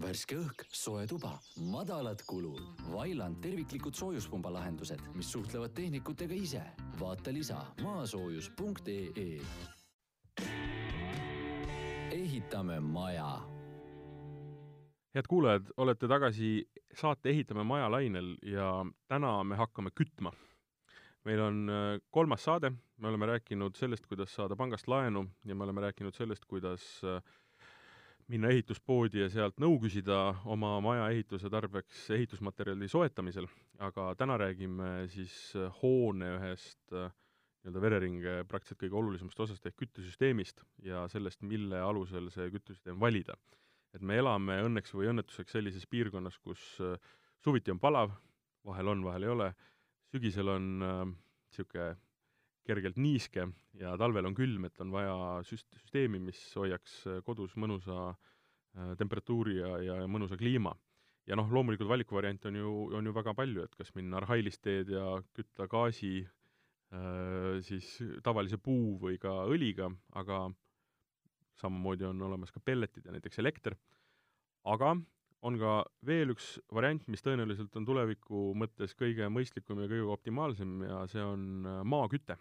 värske õhk, soe tuba, madalad kulud. Vailand terviklikud soojuspumba lahendused, mis suhtlevad tehnikutega ise. vaata lisa maasoojus.ee. ehitame maja. head kuulajad, olete tagasi saate Ehitame maja lainel ja täna me hakkame kütma. meil on äh, kolmas saade, me oleme rääkinud sellest, kuidas saada pangast laenu ja me oleme rääkinud sellest, kuidas äh, minna ehituspoodi ja sealt nõu küsida oma maja ehituse tarbeks ehitusmaterjali soetamisel, aga täna räägime siis äh, hoone ühest äh, nii-öelda vereringe praktiliselt kõige olulisemast osast ehk küttesüsteemist ja sellest, mille alusel see küttesüsteem valida. et me elame õnneks või õnnetuseks sellises piirkonnas, kus äh, suviti on palav, vahel on, vahel ei ole, sügisel on niisugune äh, kergelt niiske ja talvel on külm, et on vaja süst-, süsteemi, mis hoiaks äh, kodus mõnusa äh, temperatuuri ja, ja mõnusa kliima. ja noh, loomulikult valikuvariante on ju, on ju väga palju, et kas minna arhailist teed ja kütta gaasi äh, siis tavalise puu või ka õliga, aga samamoodi on olemas ka pelletid ja näiteks elekter, aga on ka veel üks variant, mis tõenäoliselt on tuleviku mõttes kõige mõistlikum ja kõige optimaalsem ja see on maaküte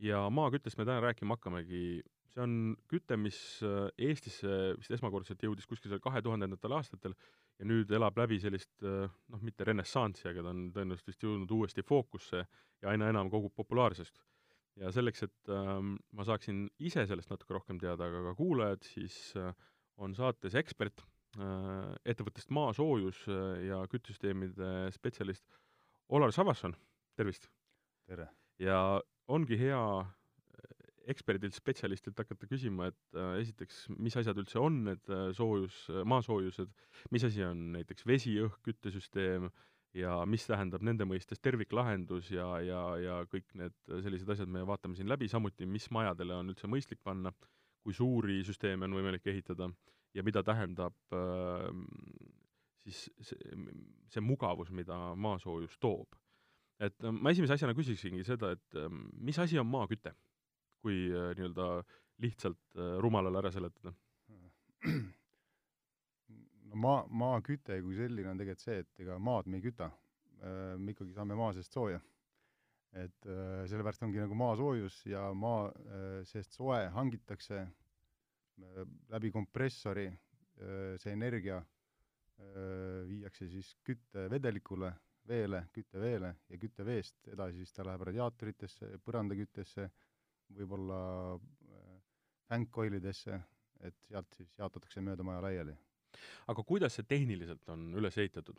ja maaküttest me täna rääkima hakkamegi. see on küte, mis äh, Eestisse vist esmakordselt jõudis kuskil seal kahe tuhandendatel aastatel ja nüüd elab läbi sellist äh, noh, mitte renessanssi, aga ta on tõenäoliselt vist jõudnud uuesti fookusse ja aina enam kogub populaarsust. ja selleks, et ähm, ma saaksin ise sellest natuke rohkem teada, aga ka kuulajad, siis äh, on saates ekspert äh, ettevõttest Maasoojus äh, ja küttesüsteemide spetsialist Olar Savasson, tervist! tere! ja ongi hea äh, eksperdilt, spetsialistilt hakata küsima, et äh, esiteks, mis asjad üldse on need äh, soojus, maasoojused, mis asi on näiteks vesi, õhk, küttesüsteem ja mis tähendab nende mõistes terviklahendus ja, ja, ja kõik need sellised asjad me vaatame siin läbi, samuti mis majadele on üldse mõistlik panna, kui suuri süsteeme on võimalik ehitada ja mida tähendab äh, siis see, see mugavus, mida maasoojus toob et äh, ma esimese asjana küsiksingi seda, et ähm, mis asi on maaküte, kui äh, nii-öelda lihtsalt äh, rumalale ära seletada? no maa, maaküte kui selline on tegelikult see, et ega maad me ei küta. me ikkagi saame maa seest sooja. et sellepärast ongi nagu maasoojus ja maa seest soe hangitakse läbi kompressori, see energia viiakse siis küttevedelikule veele, kütteveele ja kütteveest edasi siis ta läheb radiaatoritesse, põrandaküttesse, võib-olla äh, fänkkoilidesse, et sealt siis jaotatakse mööda maja laiali. aga kuidas see tehniliselt on üles ehitatud?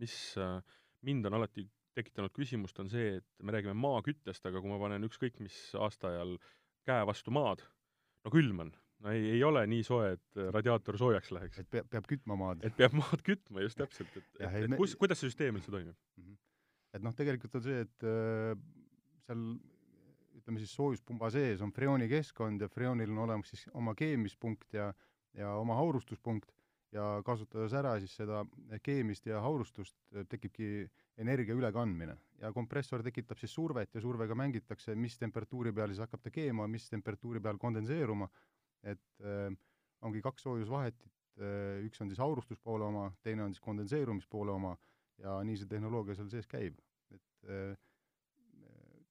mis äh, mind on alati tekitanud küsimust, on see, et me räägime maaküttest, aga kui ma panen ükskõik mis aastaajal käe vastu maad, no külm on, no ei, ei ole nii soe, et radiaator soojaks läheks. et peab, peab kütma maad. et peab maad kütma, just täpselt, et, et, et me... kus, kuidas see süsteem üldse toimib mm? -hmm. et noh, tegelikult on see, et äh, seal ütleme siis soojuspumba sees on freoonikeskkond ja freoonil on olemas siis oma keemispunkt ja, ja oma haurustuspunkt ja kasutades ära siis seda keemist ja haurustust, tekibki energia ülekandmine ja kompressor tekitab siis survet ja survega mängitakse, mis temperatuuri peal siis hakkab ta keema, mis temperatuuri peal kondenseeruma et äh, ongi kaks soojusvahetit äh,, üks on siis aurustuspoole oma, teine on siis kondenseerumispoole oma ja nii see tehnoloogia seal sees käib. et äh,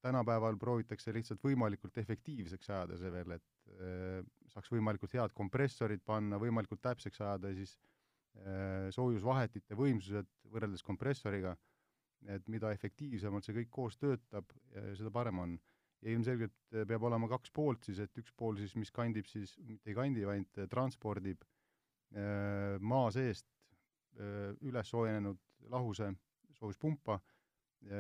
tänapäeval proovitakse lihtsalt võimalikult efektiivseks ajada see veel, et äh, saaks võimalikult head kompressorid panna, võimalikult täpseks ajada siis äh, soojusvahetite võimsused võrreldes kompressoriga, et mida efektiivsemalt see kõik koos töötab, seda parem on ja ilmselgelt äh, peab olema kaks poolt siis, et üks pool siis, mis kandib siis, mitte ei kandi, vaid äh, transpordib äh, maa seest üles soojenenud lahuse soojuspumpa,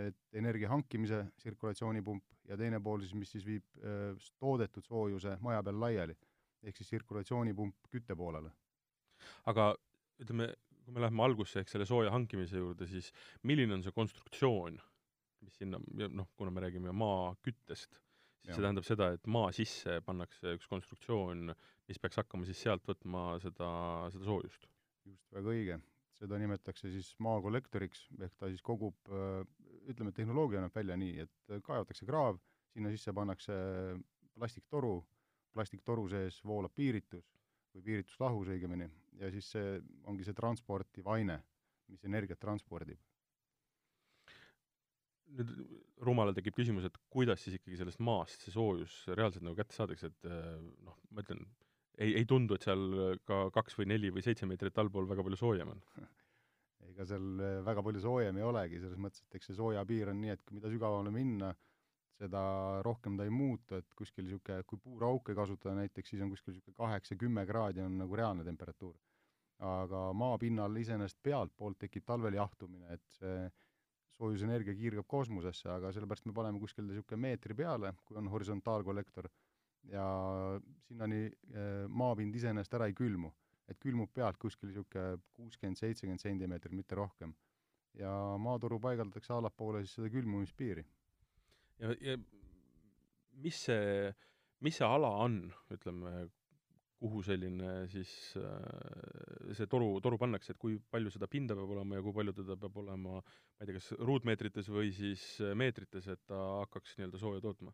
et energia hankimise tsirkulatsioonipump ja teine pool siis, mis siis viib toodetud soojuse maja peal laiali, ehk siis tsirkulatsioonipump kütte poolele. aga ütleme, kui me läheme algusse ehk selle sooja hankimise juurde, siis milline on see konstruktsioon, mis sinna, noh, kuna me räägime maaküttest, siis ja. see tähendab seda, et maa sisse pannakse üks konstruktsioon, mis peaks hakkama siis sealt võtma seda, seda soojust. just, väga õige. seda nimetatakse siis maakollektoriks, ehk ta siis kogub, ütleme, tehnoloogia näeb välja nii, et kaevatakse kraav, sinna sisse pannakse plastiktoru, plastiktoru sees voolab piiritus, või piirituslahus õigemini, ja siis see ongi see transportiv aine, mis energiat transpordib. Nüüd rumalal tekib küsimus, et kuidas siis ikkagi sellest maast see soojus reaalselt nagu kätte saadakse, et äh, noh, ma ütlen, ei, ei tundu, et seal ka kaks või neli või seitse meetrit allpool väga palju soojem on ega seal äh, väga palju soojem ei olegi, selles mõttes, et eks see sooja piir on nii, et mida sügavamale minna, seda rohkem ta ei muutu, et kuskil niisugune, kui puurauke kasutada näiteks, siis on kuskil niisugune kaheksa-kümme kraadi on nagu reaalne temperatuur. aga maapinnal iseenesest pealtpoolt tekib talvel jahtumine, et see soojusenergia kiirgab kosmosesse, aga sellepärast me paneme kuskil niisugune meetri peale, kui on horisontaalkollektor, ja sinnani eh, maapind iseenesest ära ei külmu. et külmub pealt kuskil niisugune kuuskümmend, seitsekümmend sentimeetrit, mitte rohkem. ja maatoru paigaldatakse allapoole siis seda külmumispiiri ja, ja mis see, mis see ala on, ütleme, kuhu selline siis äh, see toru, toru pannakse, et kui palju seda pinda peab olema ja kui palju teda peab olema, ma ei tea, kas ruutmeetrites või siis meetrites, et ta hakkaks nii-öelda sooja tootma?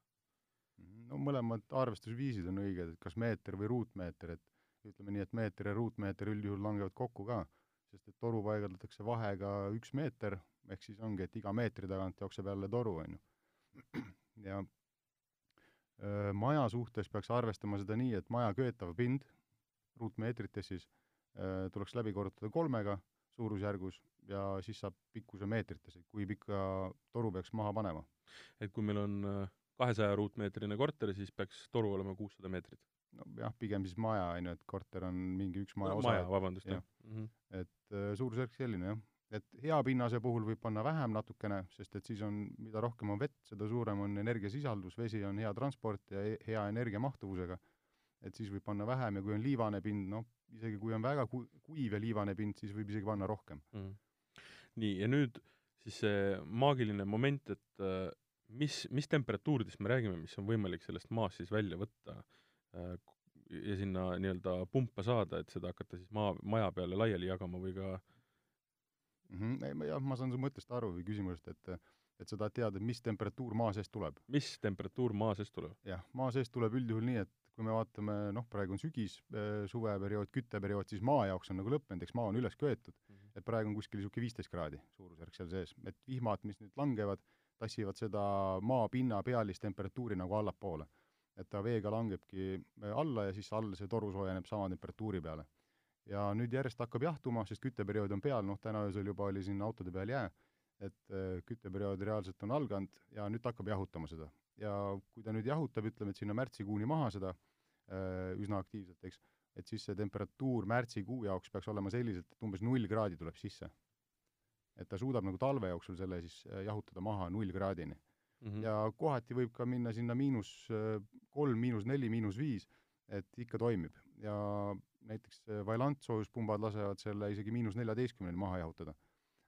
no mõlemad arvestusviisid on õiged, et kas meeter või ruutmeeter, et ütleme nii, et meeter ja ruutmeeter üldjuhul langevad kokku ka, sest et toru paigaldatakse vahega üks meeter, ehk siis ongi, et iga meetri tagant jookseb jälle toru, on ju ja maja suhtes peaks arvestama seda nii, et maja köetav pind ruutmeetrites siis tuleks läbi korrutada kolmega suurusjärgus ja siis saab pikkuse meetrites, et kui pika toru peaks maha panema. et kui meil on kahesaja ruutmeetrine korter, siis peaks toru olema kuussada meetrit? nojah, pigem siis maja, on ju, et korter on mingi üks maja no, osa. maja, vabandust, jah. Mm -hmm. et suurusjärk selline, jah et hea pinnase puhul võib panna vähem natukene, sest et siis on, mida rohkem on vett, seda suurem on energiasisaldus, vesi on hea transport ja e-, hea energiamahtuvusega. et siis võib panna vähem ja kui on liivane pind, noh, isegi kui on väga ku-, kuiv ja liivane pind, siis võib isegi panna rohkem mm.. nii, ja nüüd siis see maagiline moment, et äh, mis, mis temperatuuridest me räägime, mis on võimalik sellest maast siis välja võtta äh, ja sinna nii-öelda pumpa saada, et seda hakata siis maa, maja peale laiali jagama või ka äh, mm. -hmm. jah, ma saan su mõttest aru või küsimusest, et et sa tahad teada, mis temperatuur maa seest tuleb. mis temperatuur maa seest tuleb? jah, maa seest tuleb üldjuhul nii, et kui me vaatame, noh, praegu on sügis, äh, suveperiood, kütteperiood, siis maa jaoks on nagu lõppenud, eks maa on üles köetud mm. -hmm. et praegu on kuskil niisugune viisteist kraadi suurusjärk seal sees, et vihmad, mis nüüd langevad, tassivad seda maapinna pealist temperatuuri nagu allapoole. et ta veega langebki alla ja siis all see toru soojeneb sama temperatuuri peale ja nüüd järjest hakkab jahtuma, sest kütteperiood on peal, noh täna öösel juba oli siin autode peal jää, et äh, kütteperiood reaalselt on alganud ja nüüd ta hakkab jahutama seda. ja kui ta nüüd jahutab, ütleme, et sinna märtsikuuni maha seda äh, üsna aktiivselt, eks, et siis see temperatuur märtsikuu jaoks peaks olema selliselt, et umbes null kraadi tuleb sisse. et ta suudab nagu talve jooksul selle siis äh, jahutada maha null kraadini mm. -hmm. ja kohati võib ka minna sinna miinus kolm, miinus neli, miinus viis, et ikka toimib ja näiteks Vaillant soojuspumbad lasevad selle isegi miinus neljateistkümneni maha jahutada.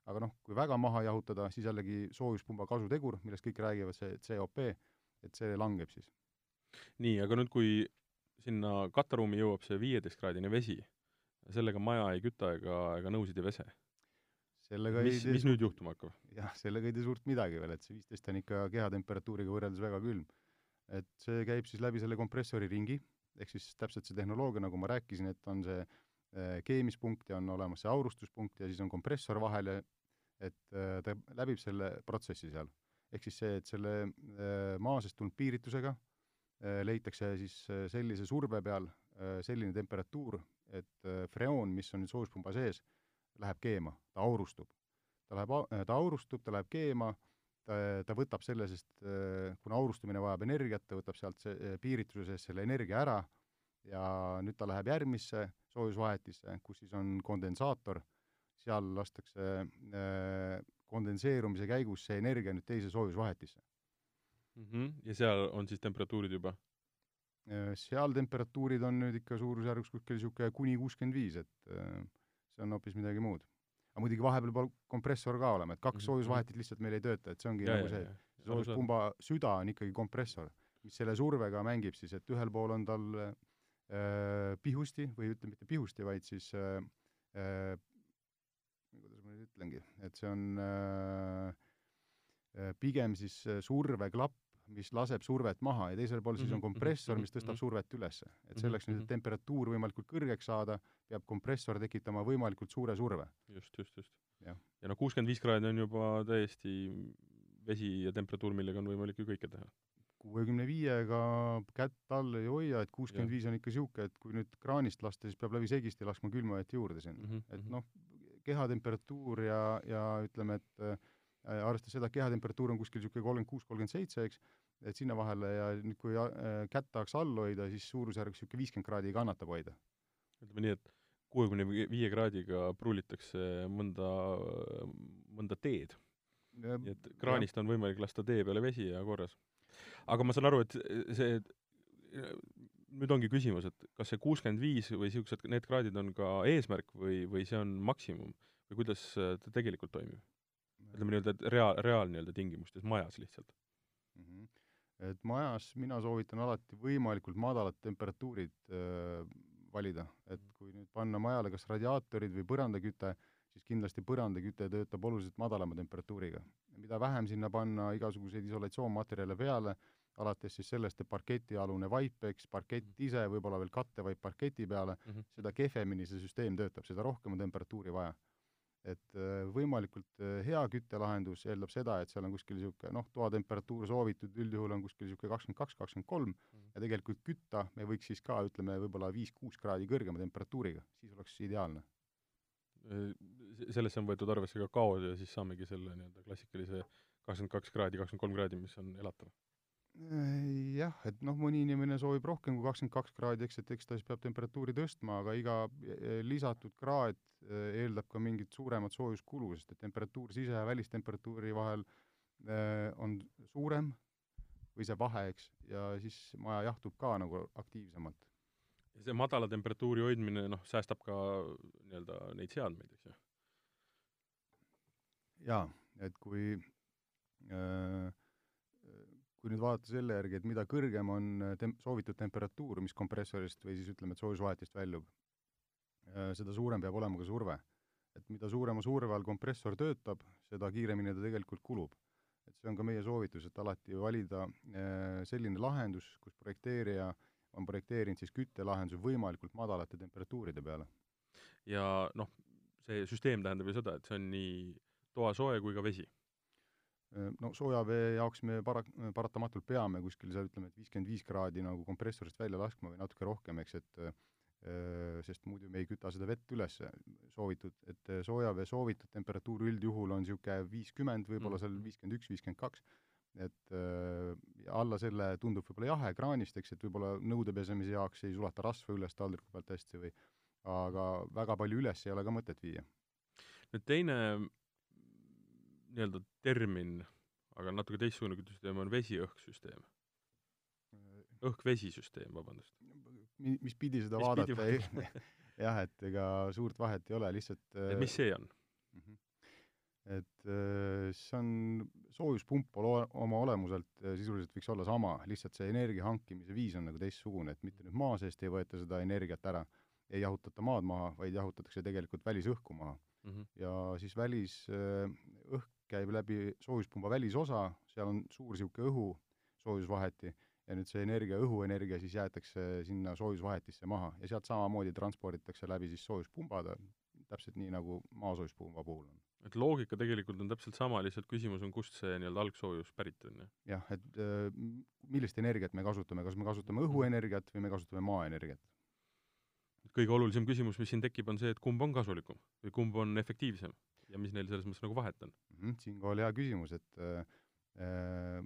aga noh, kui väga maha jahutada, siis jällegi soojuspumba kasutegur, millest kõik räägivad, see COP, et see langeb siis. nii, aga nüüd, kui sinna kattaruumi jõuab see viieteistkraadine vesi, sellega maja ei küta ega, ega nõusid ei vese? sellega mis, mis nüüd juhtuma hakkab? jah, sellega ei tee suurt midagi veel, et see viisteist on ikka kehatemperatuuriga võrreldes väga külm. et see käib siis läbi selle kompressori ringi ehk siis täpselt see tehnoloogia, nagu ma rääkisin, et on see äh, keemispunkt ja on olemas see aurustuspunkt ja siis on kompressor vahel ja et äh, ta läbib selle protsessi seal. ehk siis see, et selle äh, maa seest tulnud piiritusega leitakse siis sellise surve peal selline temperatuur, et freoon, mis on nüüd soojuspumba sees, läheb keema, ta aurustub. ta läheb, ta aurustub, ta läheb keema, ta, ta võtab selle, sest kuna aurustumine vajab energiat, ta võtab sealt see piirituse sees selle energia ära ja nüüd ta läheb järgmisse soojusvahetisse, kus siis on kondensaator, seal lastakse äh, kondenseerumise käigus see energia nüüd teise soojusvahetisse mm. -hmm. ja seal on siis temperatuurid juba? Äh, seal temperatuurid on nüüd ikka suurusjärgus kuskil niisugune kuni kuuskümmend viis, et äh, see on hoopis midagi muud. Aga muidugi vahepeal peab kompressor ka olema, et kaks mm -hmm. soojusvahetit lihtsalt meil ei tööta, et see ongi ja, nagu see, et soojuspumba süda on ikkagi kompressor, mis selle survega mängib siis, et ühel pool on tal äh, Äh, pihusti või ütleme, mitte pihusti, vaid siis äh, äh, kuidas ma nüüd ütlengi, et see on pigem siis surveklapp mis laseb survet maha ja teisel pool siis on Mhm, kompressor, mis mhm, tõstab mhm. survet ülesse. et Mhm, selleks nüüd, mhm. et temperatuur võimalikult kõrgeks saada, peab kompressor tekitama võimalikult suure surve. just, just, just. Jah. ja no kuuskümmend viis kraadi on juba täiesti vesi ja temperatuur, millega on võimalik ju kõike teha. kuuekümne viiega kätt all ei hoia, et kuuskümmend viis on ikka niisugune, et kui nüüd kraanist lasta, siis peab läbi segisti laskma külma vett juurde sinna Mhm, et mhm. noh, kehatemperatuur ja, ja ütleme, et arvestades seda, et kehatemperatuur on kuskil niisugune kolmkümmend kuus, kolmkümmend seitse, eks, et sinna vahele ja nüüd, kui äh, kätt tahaks all hoida, siis suurusjärgus niisugune viiskümmend kraadi kannatab hoida. ütleme nii, et kuuekümne viie kraadiga pruulitakse mõnda, mõnda teed. nii et kraanist on võimalik lasta tee peale vesi ja korras. aga ma saan aru, et see, nüüd ongi küsimus, et kas see kuuskümmend viis või niisugused, need kraadid on ka eesmärk või, või see on maksimum või kuidas ta tegelikult toimib? Ütleme nii-öelda, et rea-, reaal nii-öelda tingimustes, majas lihtsalt. Mhm. et majas mina soovitan alati võimalikult madalad temperatuurid äh, valida, et kui nüüd panna majale kas radiaatorid või põrandaküte, siis kindlasti põrandaküte töötab oluliselt madalama temperatuuriga. mida vähem sinna panna igasuguseid isolatsioonmaterjale peale, alates siis sellest, et parketialune vaip, eks, parkett ise, võib-olla veel kattevaip parketi peale mm, Mhm. -hmm. seda kehvemini see süsteem töötab, seda rohkem on temperatuuri vaja. Et äh, võimalikult äh, hea küttelahendus eeldab seda, et seal on kuskil niisugune noh, toatemperatuur soovitud üldjuhul on kuskil niisugune kakskümmend kaks, kakskümmend kolm ja tegelikult kütta me võiks siis ka, ütleme, võib-olla viis-kuus kraadi kõrgema temperatuuriga, siis oleks ideaalne. sellesse on võetud arvesse ka kaod ja siis saamegi selle nii-öelda klassikalise kakskümmend kaks kraadi, kakskümmend kolm kraadi, mis on elatav. Jah, et noh, mõni inimene soovib rohkem kui kakskümmend kaks kraadi, eks, et eks ta siis peab temperatuuri tõstma, aga iga eh, lisatud kraad eh, eeldab ka mingit suuremat soojuskulu, sest et temperatuur sise- ja välistemperatuuri vahel on suurem või see vahe, eks, ja siis maja jahtub ka nagu aktiivsemalt. ja see madala temperatuuri hoidmine, noh, säästab ka nii-öelda neid seadmeid, eks ju. jaa, et kui äh, kui nüüd vaadata selle järgi, et mida kõrgem on tem-, soovitud temperatuur, mis kompressorist või siis ütleme, et soojusvahetist väljub, seda suurem peab olema ka surve. et mida suurema surve all kompressor töötab, seda kiiremini ta tegelikult kulub. et see on ka meie soovitus, et alati valida selline lahendus, kus projekteerija on projekteerinud siis küttelahenduse võimalikult madalate temperatuuride peale. ja noh, see süsteem tähendab ju seda, et see on nii toasoe kui ka vesi no soojavee jaoks me para-, paratamatult peame kuskil seal ütleme, et viiskümmend viis kraadi nagu kompressorist välja laskma või natuke rohkem, eks, et sest muidu me ei küta seda vett üles. Soovitud, et soojavee soovitud temperatuur üldjuhul on niisugune viiskümmend, võib-olla seal viiskümmend üks, viiskümmend kaks, et ja alla selle tundub võib-olla jahe kraanist, eks, et võib-olla nõude pesemise jaoks ei sulata rasva üles taldriku pealt hästi või aga väga palju üles ei ole ka mõtet viia. nüüd teine nii-öelda termin, aga natuke teistsugune küttesüsteem on vesi-õhk-süsteem. õhk-vesi-süsteem, vabandust. Mi-, mis pidi seda mis vaadata, jah, et ega suurt vahet ei ole, lihtsalt et mis see on? et see on, soojuspump oma olemuselt sisuliselt võiks olla sama, lihtsalt see energia hankimise viis on nagu teistsugune, et mitte nüüd maa seest ei võeta seda energiat ära, ei jahutata maad maha, vaid jahutatakse tegelikult välisõhku maha mm. -hmm. ja siis välisõhk käib läbi soojuspumba välisosa, seal on suur niisugune õhu soojusvaheti ja nüüd see energia, õhuenergia siis jäetakse sinna soojusvahetisse maha ja sealt samamoodi transporditakse läbi siis soojuspumba, täpselt nii, nagu maasoojuspumba puhul on. et loogika tegelikult on täpselt sama, lihtsalt küsimus on, kust see nii-öelda algsoojus pärit on, jah? jah, et äh, millist energiat me kasutame, kas me kasutame õhuenergiat või me kasutame maaenergiat? kõige olulisem küsimus, mis siin tekib, on see, et kumb on kasulikum või kumb on efektiivsem ja mis neil selles mõttes nagu vahet on? Siinkohal hea küsimus, et äh,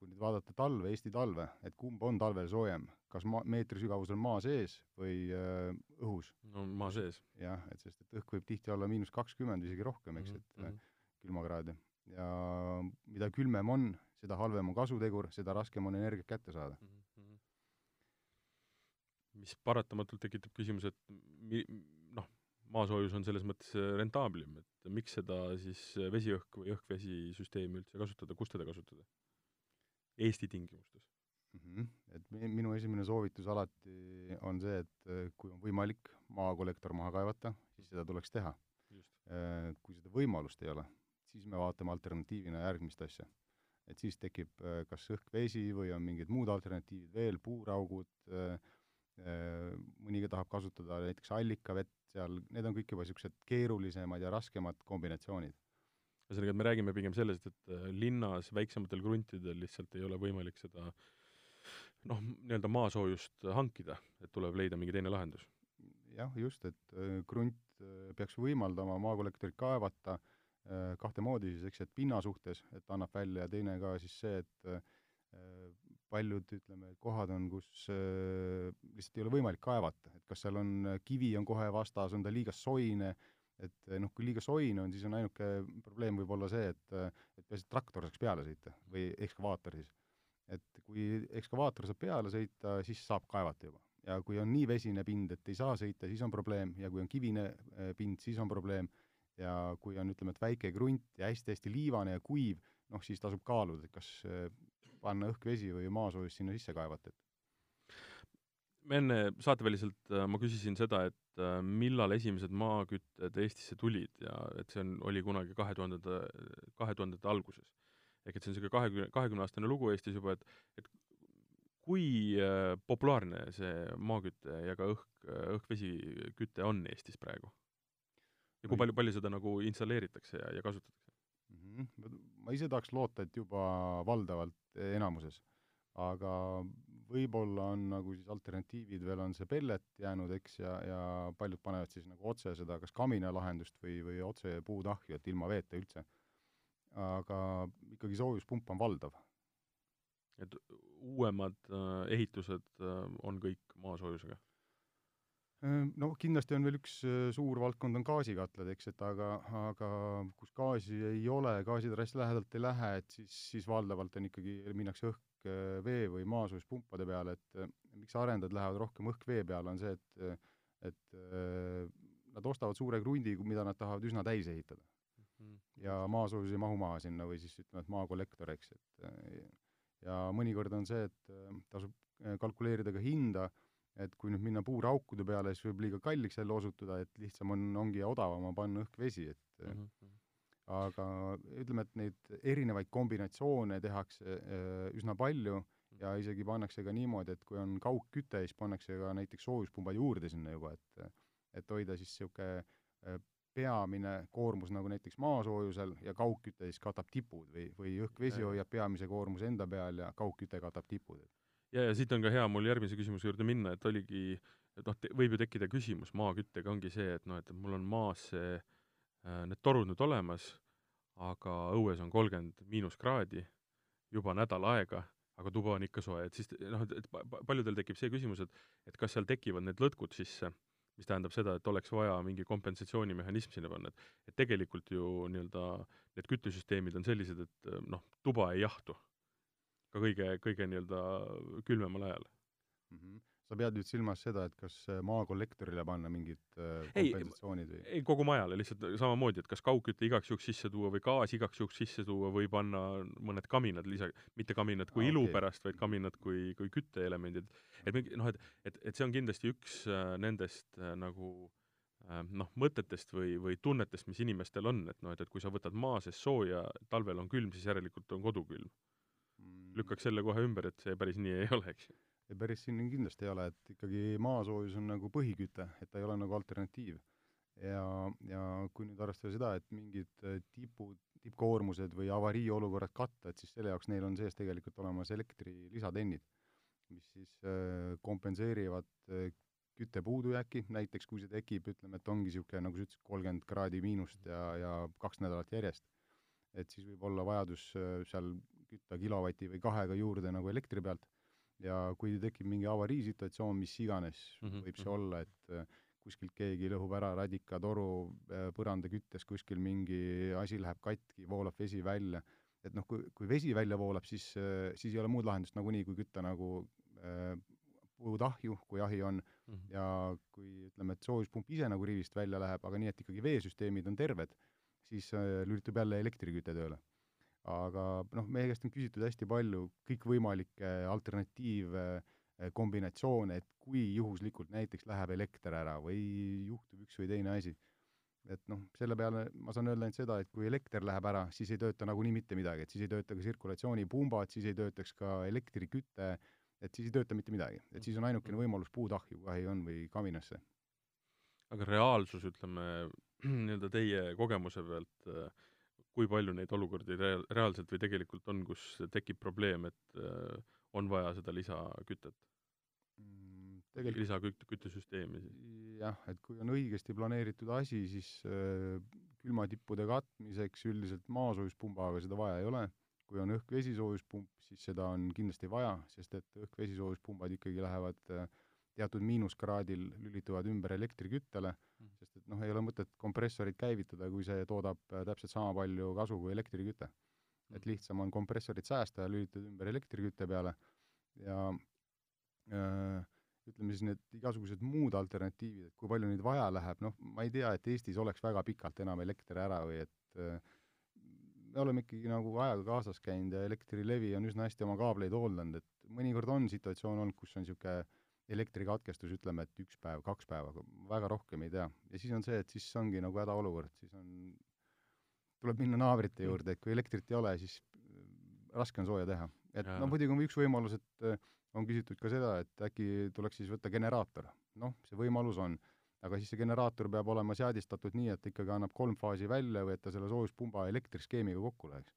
kui nüüd vaadata talve, Eesti talve, et kumb on talvel soojem, kas maa, meetri sügavusel maa sees või äh, õhus? no maa sees. jah, et sest, et õhk võib tihti olla miinus kakskümmend, isegi rohkem, eks, et mm -hmm. külmakraade. ja mida külmem on, seda halvem on kasutegur, seda raskem on energiat kätte saada mm. -hmm. mis paratamatult tekitab küsimuse, et mi-, maasoojus on selles mõttes rentaablim, et miks seda siis vesiõhk või õhk-vesi süsteemi üldse kasutada, kus teda kasutada? Eesti tingimustes mm. -hmm. Et minu esimene soovitus alati on see, et kui on võimalik maakollektor maha kaevata, siis seda tuleks teha. kui seda võimalust ei ole, siis me vaatame alternatiivina järgmist asja. et siis tekib äh, kas õhk-vesi või on mingid muud alternatiivid veel, puuraugud, äh, äh, mõni tahab kasutada näiteks allikavett seal, need on kõik juba niisugused keerulisemad ja raskemad kombinatsioonid. ühesõnaga, et me räägime pigem sellest, et linnas väiksematel kruntidel lihtsalt ei ole võimalik seda noh, nii-öelda maasoojust hankida, et tuleb leida mingi teine lahendus. jah, just, et krunt peaks võimaldama maakollektorit kaevata äh, Äh, kahte moodi siis, eks, et pinna suhtes, et annab välja, ja teine ka siis see, et äh, paljud, ütleme, kohad on, kus äh, lihtsalt ei ole võimalik kaevata, et kas seal on, kivi on kohe vastas, on ta liiga soine, et noh, kui liiga soine on, siis on ainuke probleem võib olla see, et et peaasi, et traktor saaks peale sõita või ekskavaator siis. et kui ekskavaator saab peale sõita, siis saab kaevata juba. ja kui on nii vesine pind, et ei saa sõita, siis on probleem, ja kui on kivine pind, siis on probleem ja kui on, ütleme, et väike krunt ja hästi-hästi liivane ja kuiv, noh siis tasub kaaluda, et kas äh, panna õhk-vesi või maasoojus sinna sisse kaevata, et me enne saateväliselt äh, ma küsisin seda, et äh, millal esimesed maakütted Eestisse tulid ja et see on, oli kunagi kahe tuhandete, kahe tuhandete alguses. ehk et see on niisugune kahekümne, kahekümneaastane lugu Eestis juba, et, et kui populaarne see maaküte ja ka õhk, õhk-vesi küte on Eestis praegu? ja kui palju, palju seda nagu installeeritakse ja, ja kasutatakse. Ma ise tahaks loota, et juba valdavalt enamuses, aga võib-olla on nagu siis alternatiivid veel on see pellet jäänud, eks, ja, ja paljud panevad siis nagu otse seda kas kaminalahendust või, või otse puutahju, et ilma veeta üldse. aga ikkagi soojuspump on valdav. et uuemad äh, ehitused äh, on kõik maasoojusega? No kindlasti on veel üks suur valdkond, on gaasikatlad, eks, et aga, aga kus gaasi ei ole, gaasitara hästi lähedalt ei lähe, et siis, siis valdavalt on ikkagi, minnakse õhk, vee või maasoojuspumpade peale, et miks arendajad lähevad rohkem õhk-vee peale, on see, et et nad ostavad suure krundi, mida nad tahavad üsna täis ehitada mm. -hmm. ja maasoojus ei mahu maha sinna või siis ütleme, et maakollektor, eks, et ja mõnikord on see, et tasub kalkuleerida ka hinda et kui nüüd minna puuraukude peale, siis võib liiga kalliks jälle osutuda, et lihtsam on, ongi odavam panna õhk-vesi, et mm -hmm. aga ütleme, et neid erinevaid kombinatsioone tehakse äh, üsna palju ja isegi pannakse ka niimoodi, et kui on kaugküte, siis pannakse ka näiteks soojuspumbad juurde sinna juba, et et hoida siis niisugune äh, peamine koormus nagu näiteks maasoojusel ja kaugküte siis katab tipud või, või õhk-vesi hoiab peamise koormuse enda peal ja kaugküte katab tipud, et ja, ja siit on ka hea mul järgmise küsimuse juurde minna, et oligi, et noh, võib ju tekkida küsimus maaküttega ongi see, et noh, et mul on maas see äh,, need torud nüüd olemas, aga õues on kolmkümmend miinuskraadi juba nädal aega, aga tuba on ikka soe, et siis noh, et paljudel tekib see küsimus, et et kas seal tekivad need lõtkud sisse, mis tähendab seda, et oleks vaja mingi kompensatsioonimehhanism sinna panna, et et tegelikult ju nii-öelda need küttesüsteemid on sellised, et noh, tuba ei jahtu ka kõige, kõige nii-öelda külmemal ajal mm. -hmm. sa pead nüüd silmas seda, et kas äh, maakollektorile panna mingid äh, kompensatsioonid või? ei, kogu majale lihtsalt samamoodi, et kas kaugküte igaks juhuks sisse tuua või gaas igaks juhuks sisse tuua või panna mõned kaminad lisa, mitte kaminad kui ah, ilu okay. pärast, vaid kaminad kui, kui kütteelemendid. et mingi noh, et, et, et see on kindlasti üks äh, nendest äh, nagu äh, noh, mõtetest või, või tunnetest, mis inimestel on, et noh, et, et kui sa võtad maa sees sooja, talvel on külm, siis järelikult on kodu külm lükkaks selle kohe ümber, et see päris nii ei ole, eks ju. ei, päris siin kindlasti ei ole, et ikkagi maasoojus on nagu põhiküte, et ta ei ole nagu alternatiiv. ja, ja kui nüüd arvestada seda, et mingid äh, tipud, tippkoormused või avariiolukorrad katta, et siis selle jaoks neil on sees tegelikult olemas elektri lisatennid, mis siis äh, kompenseerivad äh, kütte puudujääki, näiteks kui see tekib, ütleme, et ongi niisugune, nagu sa ütlesid, kolmkümmend kraadi miinust ja, ja kaks nädalat järjest, et siis võib olla vajadus äh, seal kütta kilovati või kahega juurde nagu elektri pealt ja kui tekib mingi avariisituatsioon, mis iganes mm -hmm. võib see mhm. olla, et äh, kuskilt keegi lõhub ära radikatoru äh, põrandaküttes, kuskil mingi asi läheb katki, voolab vesi välja, et noh, kui, kui vesi välja voolab, siis, äh, siis ei ole muud lahendust nagunii, kui kütta nagu äh, puudahju, kui ahi on mm, -hmm. ja kui ütleme, et soojuspump ise nagu rivist välja läheb, aga nii, et ikkagi veesüsteemid on terved, siis äh, lülitub jälle elektriküte tööle aga noh, meie käest on küsitud hästi palju kõikvõimalikke alternatiive, eh, et kui juhuslikult näiteks läheb elekter ära või juhtub üks või teine asi, et noh, selle peale ma saan öelda ainult seda, et kui elekter läheb ära, siis ei tööta nagunii mitte midagi, et siis ei tööta ka tsirkulatsioonipumbad, siis ei töötaks ka elektriküte, et siis ei tööta mitte midagi. et siis on ainukene võimalus puud ahju kahi on või kaminasse. aga reaalsus, ütleme, nii-öelda teie kogemuse pealt, kui palju neid olukordi rea-, reaalselt või tegelikult on, kus tekib probleem, et äh, on vaja seda lisakütet? Mm, tegelikult lisaküt-, küttesüsteemi siis? jah, et kui on õigesti planeeritud asi, siis äh, külmatippude katmiseks üldiselt maasoojuspumbaga seda vaja ei ole. kui on õhk-vesisoojuspump, siis seda on kindlasti vaja, sest et õhk-vesisoojuspumvad ikkagi lähevad äh, teatud miinuskraadil lülituvad ümber elektriküttele mm., sest et noh, ei ole mõtet kompressorit käivitada, kui see toodab äh, täpselt sama palju kasu kui elektriküte. Mm.. et lihtsam on kompressorit säästa ja lülitada ümber elektrikütte peale. Ja äh, ütleme siis need igasugused muud alternatiivid, et kui palju neid vaja läheb, noh, ma ei tea, et Eestis oleks väga pikalt enam elekter ära või et äh, me oleme ikkagi nagu ajaga kaasas käinud ja Elektrilevi on üsna hästi oma kaableid hooldanud, et mõnikord on situatsioon olnud, kus on niisugune elektrikatkestus, ütleme, et üks päev, kaks päeva, väga rohkem ei tea. ja siis on see, et siis ongi nagu hädaolukord, siis on, tuleb minna naabrite juurde, et kui elektrit ei ole, siis raske on sooja teha. et no muidugi on üks võimalus, et äh, on küsitud ka seda, et äkki tuleks siis võtta generaator. noh, see võimalus on, aga siis see generaator peab olema seadistatud nii, et ikkagi annab kolm faasi välja või et ta selle soojuspumba elektriskeemiga kokku läheks.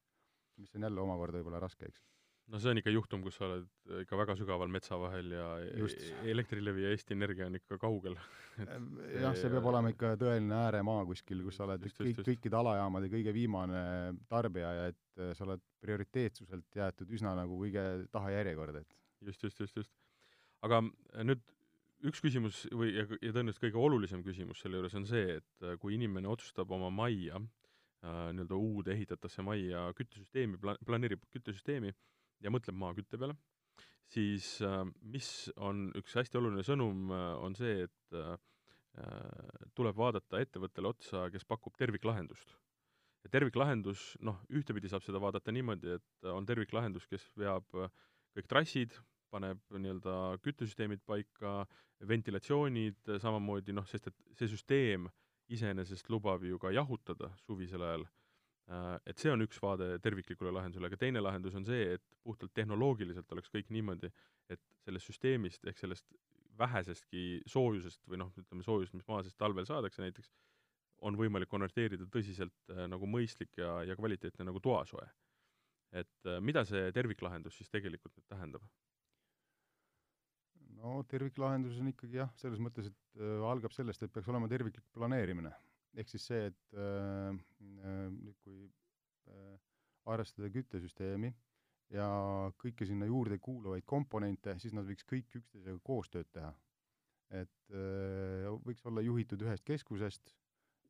mis on jälle omakorda võib-olla raske, eks. No see on ikka juhtum, kus sa oled ikka väga sügaval metsa vahel ja Just. Elektrilevi ja Eesti Energia on ikka kaugel jah, see peab olema ikka tõeline ääremaa kuskil, kus sa oled just, kõik, kõikide alajaamade kõige viimane tarbija ja et sa oled prioriteetsuselt jäetud üsna nagu kõige tahajärjekorda, et just, just, just, just. aga äh, nüüd üks küsimus või, ja, ja tõenäoliselt kõige olulisem küsimus selle juures on see, et äh, kui inimene otsustab oma majja äh,, nii-öelda uude ehitatasse majja küttesüsteemi pla-, planeerib küttesüsteemi ja mõtleb maakütte peale, siis äh, mis on üks hästi oluline sõnum äh,, on see, et äh, tuleb vaadata ettevõttele otsa, kes pakub terviklahendust. ja terviklahendus, noh, ühtepidi saab seda vaadata niimoodi, et on terviklahendus, kes veab kõik trassid, paneb nii-öelda küttesüsteemid paika, ventilatsioonid samamoodi, noh, sest et see süsteem iseenesest lubab ju ka jahutada suvisel ajal, et see on üks vaade terviklikule lahendusele, aga teine lahendus on see, et puhtalt tehnoloogiliselt oleks kõik niimoodi, et sellest süsteemist ehk sellest vähesestki soojusest või noh, ütleme soojust, mis maa seest talvel saadakse näiteks, on võimalik konverteerida tõsiselt äh, nagu mõistlik ja, ja kvaliteetne nagu toasoe. et äh, mida see terviklahendus siis tegelikult nüüd tähendab? no terviklahendus on ikkagi jah, selles mõttes, et äh, algab sellest, et peaks olema terviklik planeerimine. Ehk siis see, et äh, äh, nüüd, kui äh, arvestada küttesüsteemi ja kõike sinna juurde kuuluvaid komponente, siis nad võiks kõik üksteisega koostööd teha. et äh, võiks olla juhitud ühest keskusest,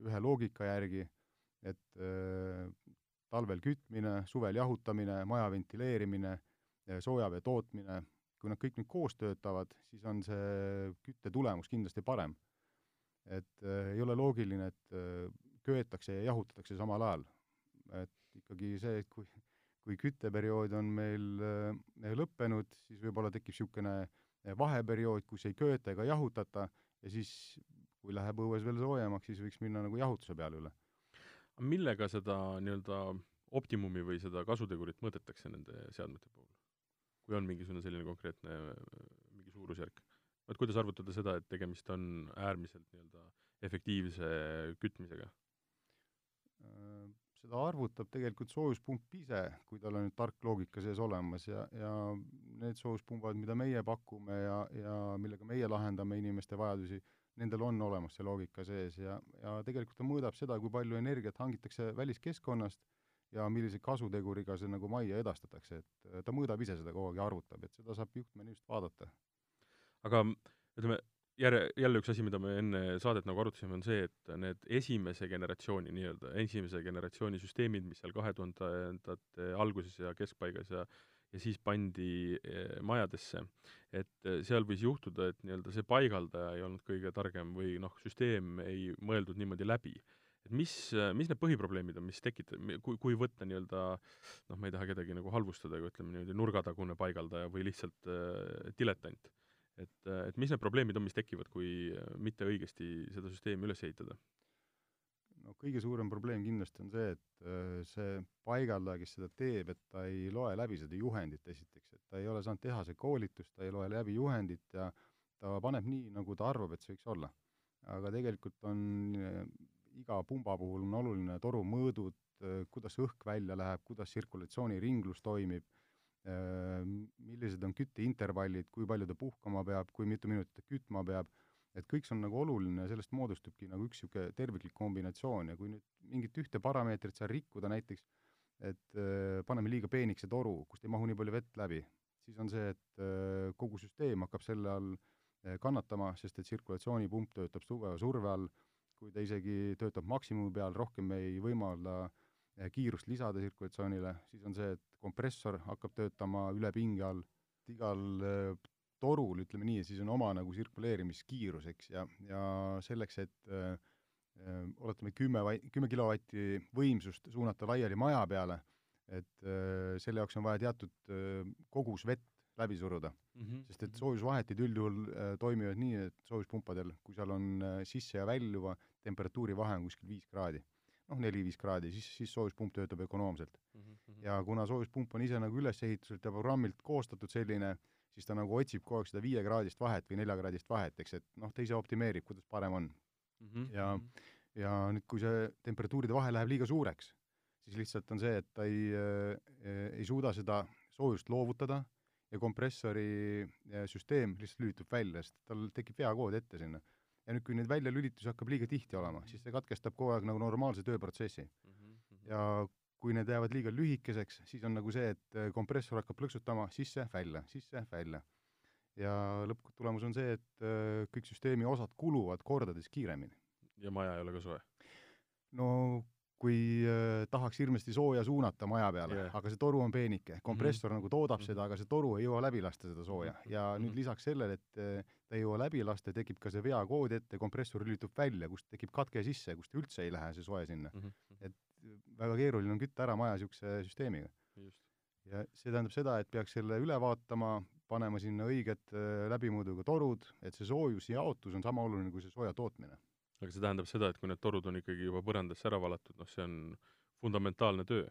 ühe loogika järgi, et äh, talvel kütmine, suvel jahutamine, maja ventileerimine, soojavee tootmine kui nad kõik nüüd koos töötavad, siis on see kütte tulemus kindlasti parem. Et äh, ei ole loogiline, et äh, köetakse ja jahutatakse samal ajal. et ikkagi see, et kui, kui kütteperiood on meil äh, lõppenud, siis võib-olla tekib niisugune äh, vaheperiood, kus ei köeta ega jahutata ja siis, kui läheb õues veel soojemaks, siis võiks minna nagu jahutuse peale üle. millega seda nii-öelda optimumi või seda kasutegurit mõõdetakse nende seadmete puhul? kui on mingisugune selline konkreetne mingi suurusjärk. Et kuidas arvutada seda, et tegemist on äärmiselt nii-öelda efektiivse kütmisega? Äh, seda arvutab tegelikult soojuspump ise, kui tal on nüüd tark loogika sees olemas ja, ja need soojuspumbad, mida meie pakume ja, ja millega meie lahendame inimeste vajadusi, nendel on olemas see loogika sees ja, ja tegelikult ta mõõdab seda, kui palju energiat hangitakse väliskeskkonnast ja millise kasuteguriga see nagu majja edastatakse, et äh, ta mõõdab ise seda kogu aeg ja arvutab, et seda saab juhtmenüüst vaadata. Aga ütleme, jälle, jälle üks asi, mida me enne saadet nagu arutasime, on see, et need esimese generatsiooni nii-öelda, esimese generatsiooni süsteemid, mis seal kahe tuhandendate alguses ja keskpaigas ja ja siis pandi eh, majadesse, et eh, seal võis juhtuda, et nii-öelda see paigaldaja ei olnud kõige targem või noh, süsteem ei mõeldud niimoodi läbi et mis, mis need põhiprobleemid on, mis tekitab, kui, kui võtta nii-öelda noh, ma ei taha kedagi nagu halvustada, aga ütleme niimoodi nurgatagune paigaldaja või lihtsalt äh, diletant. Et, äh, et mis need probleemid on, mis tekivad, kui mitte õigesti seda süsteemi üles ehitada? kõige suurem probleem kindlasti on see, et äh, see paigaldaja, kes seda teeb, et ta ei loe läbi seda juhendit esiteks, et ta ei ole saanud teha see koolitus, ta ei loe läbi juhendit ja ta paneb nii, nagu ta arvab, et see võiks olla. aga tegelikult on äh, iga pumba puhul on oluline toru mõõdud, äh, kuidas õhk välja läheb, kuidas tsirkulatsiooniringlus toimib, millised on kütteintervallid, kui palju ta puhkama peab, kui mitu minutit ta kütma peab et kõik see on nagu oluline ja sellest moodustubki nagu üks niisugune terviklik kombinatsioon ja kui nüüd mingit ühte parameetrit seal rikkuda näiteks, et äh, paneme liiga peeniks see toru, kust ei mahu nii palju vett läbi, siis on see, et äh, kogu süsteem hakkab selle all äh, kannatama, sest et tsirkulatsioonipump töötab tugeva surve all, kui ta isegi töötab maksimumi peal, rohkem ei võimalda äh, kiirust lisada tsirkulatsioonile, siis on see, et kompressor hakkab töötama üle pinge all, igal äh, torul, ütleme nii, siis on oma nagu tsirkuleerimiskiirus, eks, ja, ja selleks, et äh, äh, oletame, kümme vai-, kümme kilovatti võimsust suunata laiali maja peale, et äh, selle jaoks on vaja teatud äh, kogus vett läbi suruda mm. -hmm. sest et soojusvahetid üldjuhul äh, toimivad nii, et soojuspumpadel, kui seal on äh, sisse ja väljuva temperatuuri vahe on kuskil viis kraadi, noh, neli-viis kraadi, siis, siis soojuspump töötab ökonoomselt mm. -hmm. ja kuna soojuspump on ise nagu ülesehituselt ja programmilt koostatud selline äh, siis ta nagu otsib kogu aeg seda viiekraadist vahet või neljakraadist vahet, eks, et noh, ta ise optimeerib, kuidas parem on mm. -hmm. ja, mhm. ja nüüd, kui see temperatuuride vahe läheb liiga suureks, siis lihtsalt on see, et ta ei äh,, ei suuda seda soojust loovutada ja kompressori ja süsteem lihtsalt lülitub välja, sest tal tekib veakood ette sinna. Ja nüüd, kui neid väljalülitusi hakkab liiga tihti olema, siis see katkestab kogu aeg nagu normaalse tööprotsessi mm. -hmm. ja kui need jäävad liiga lühikeseks, siis on nagu see, et äh, kompressor hakkab plõksutama sisse-välja, sisse-välja. ja lõpptulemus on see, et äh, kõik süsteemi osad kuluvad kordades kiiremini. ja maja ei ole ka soe? no kui äh, tahaks hirmsasti sooja suunata maja peale yeah., aga see toru on peenike, kompressor mm -hmm. nagu toodab mm -hmm. seda, aga see toru ei jõua läbi lasta seda sooja mhm. ja mm -hmm. nüüd lisaks sellele, et äh, ta ei jõua läbi lasta, tekib ka see veakood ette, kompressor lülitub välja, kust tekib katke sisse, kust üldse ei lähe see soe sinna mm. -hmm. et väga keeruline on kütta ära maja niisuguse süsteemiga. ja see tähendab seda, et peaks selle üle vaatama, panema sinna õiged äh, läbimõõduga torud, et see soojusjaotus on sama oluline kui see sooja tootmine aga see tähendab seda, et kui need torud on ikkagi juba põrandasse ära valatud, noh, see on fundamentaalne töö.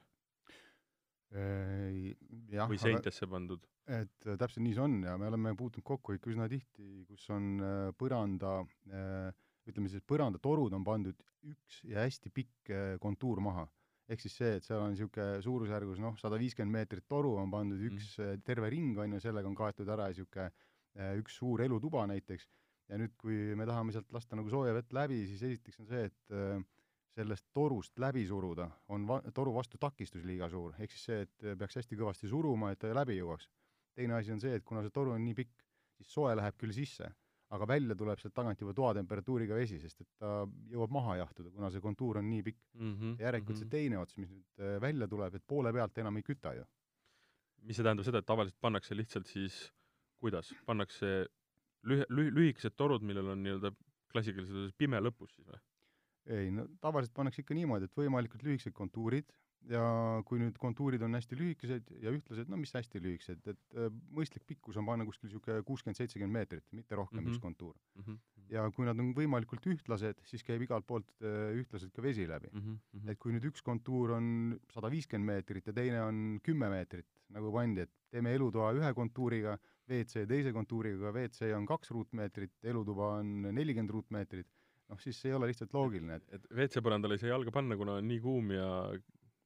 Jah, või seintesse pandud? et äh, täpselt nii see on ja me oleme puutunud kokku ikka üsna tihti, kus on äh, põranda, äh, ütleme siis, põrandatorud on pandud üks ja hästi pikk kontuur maha. ehk siis see, et seal on niisugune suurusjärgus noh, sada viiskümmend meetrit toru on pandud üks mm. terve ring, on ju, sellega on kaetud ära niisugune üks suur elutuba näiteks ja nüüd, kui me tahame sealt lasta nagu sooja vett läbi, siis esiteks on see, et äh, sellest torust läbi suruda on va-, toru vastu takistus liiga suur, ehk siis see, et peaks hästi kõvasti suruma, et ta läbi jõuaks. teine asi on see, et kuna see toru on nii pikk, siis soe läheb küll sisse, aga välja tuleb sealt tagant juba toatemperatuuriga vesi, sest et ta jõuab maha jahtuda, kuna see kontuur on nii pikk mm. -hmm, ja järelikult mm -hmm. see teine ots, mis nüüd äh, välja tuleb, et poole pealt enam ei küta ju. mis see tähendab seda, et tavaliselt pannakse lihtsalt siis kuidas, pannakse lühi-, lühi-, lühikesed torud, millel on nii-öelda klassikaliselt öeldes pime lõpus siis või? ei, no tavaliselt pannakse ikka niimoodi, et võimalikult lühikesed kontuurid ja kui nüüd kontuurid on hästi lühikesed ja ühtlased, no mis hästi lühikesed, et äh, mõistlik pikkus on panna kuskil niisugune kuuskümmend, seitsekümmend meetrit, mitte rohkem mm -hmm. üks kontuur mm. -hmm. ja kui nad on võimalikult ühtlased, siis käib igalt poolt äh, ühtlaselt ka vesi läbi mm. -hmm. et kui nüüd üks kontuur on sada viiskümmend meetrit ja teine on kümme meetrit, nagu pandi, et teeme elutoa ühe kontuuriga, WC teise kontuuriga, WC on kaks ruutmeetrit, elutuba on nelikümmend ruutmeetrit, noh siis see ei ole lihtsalt loogiline, et et WC põrandale ei saa jalga panna, kuna on nii kuum ja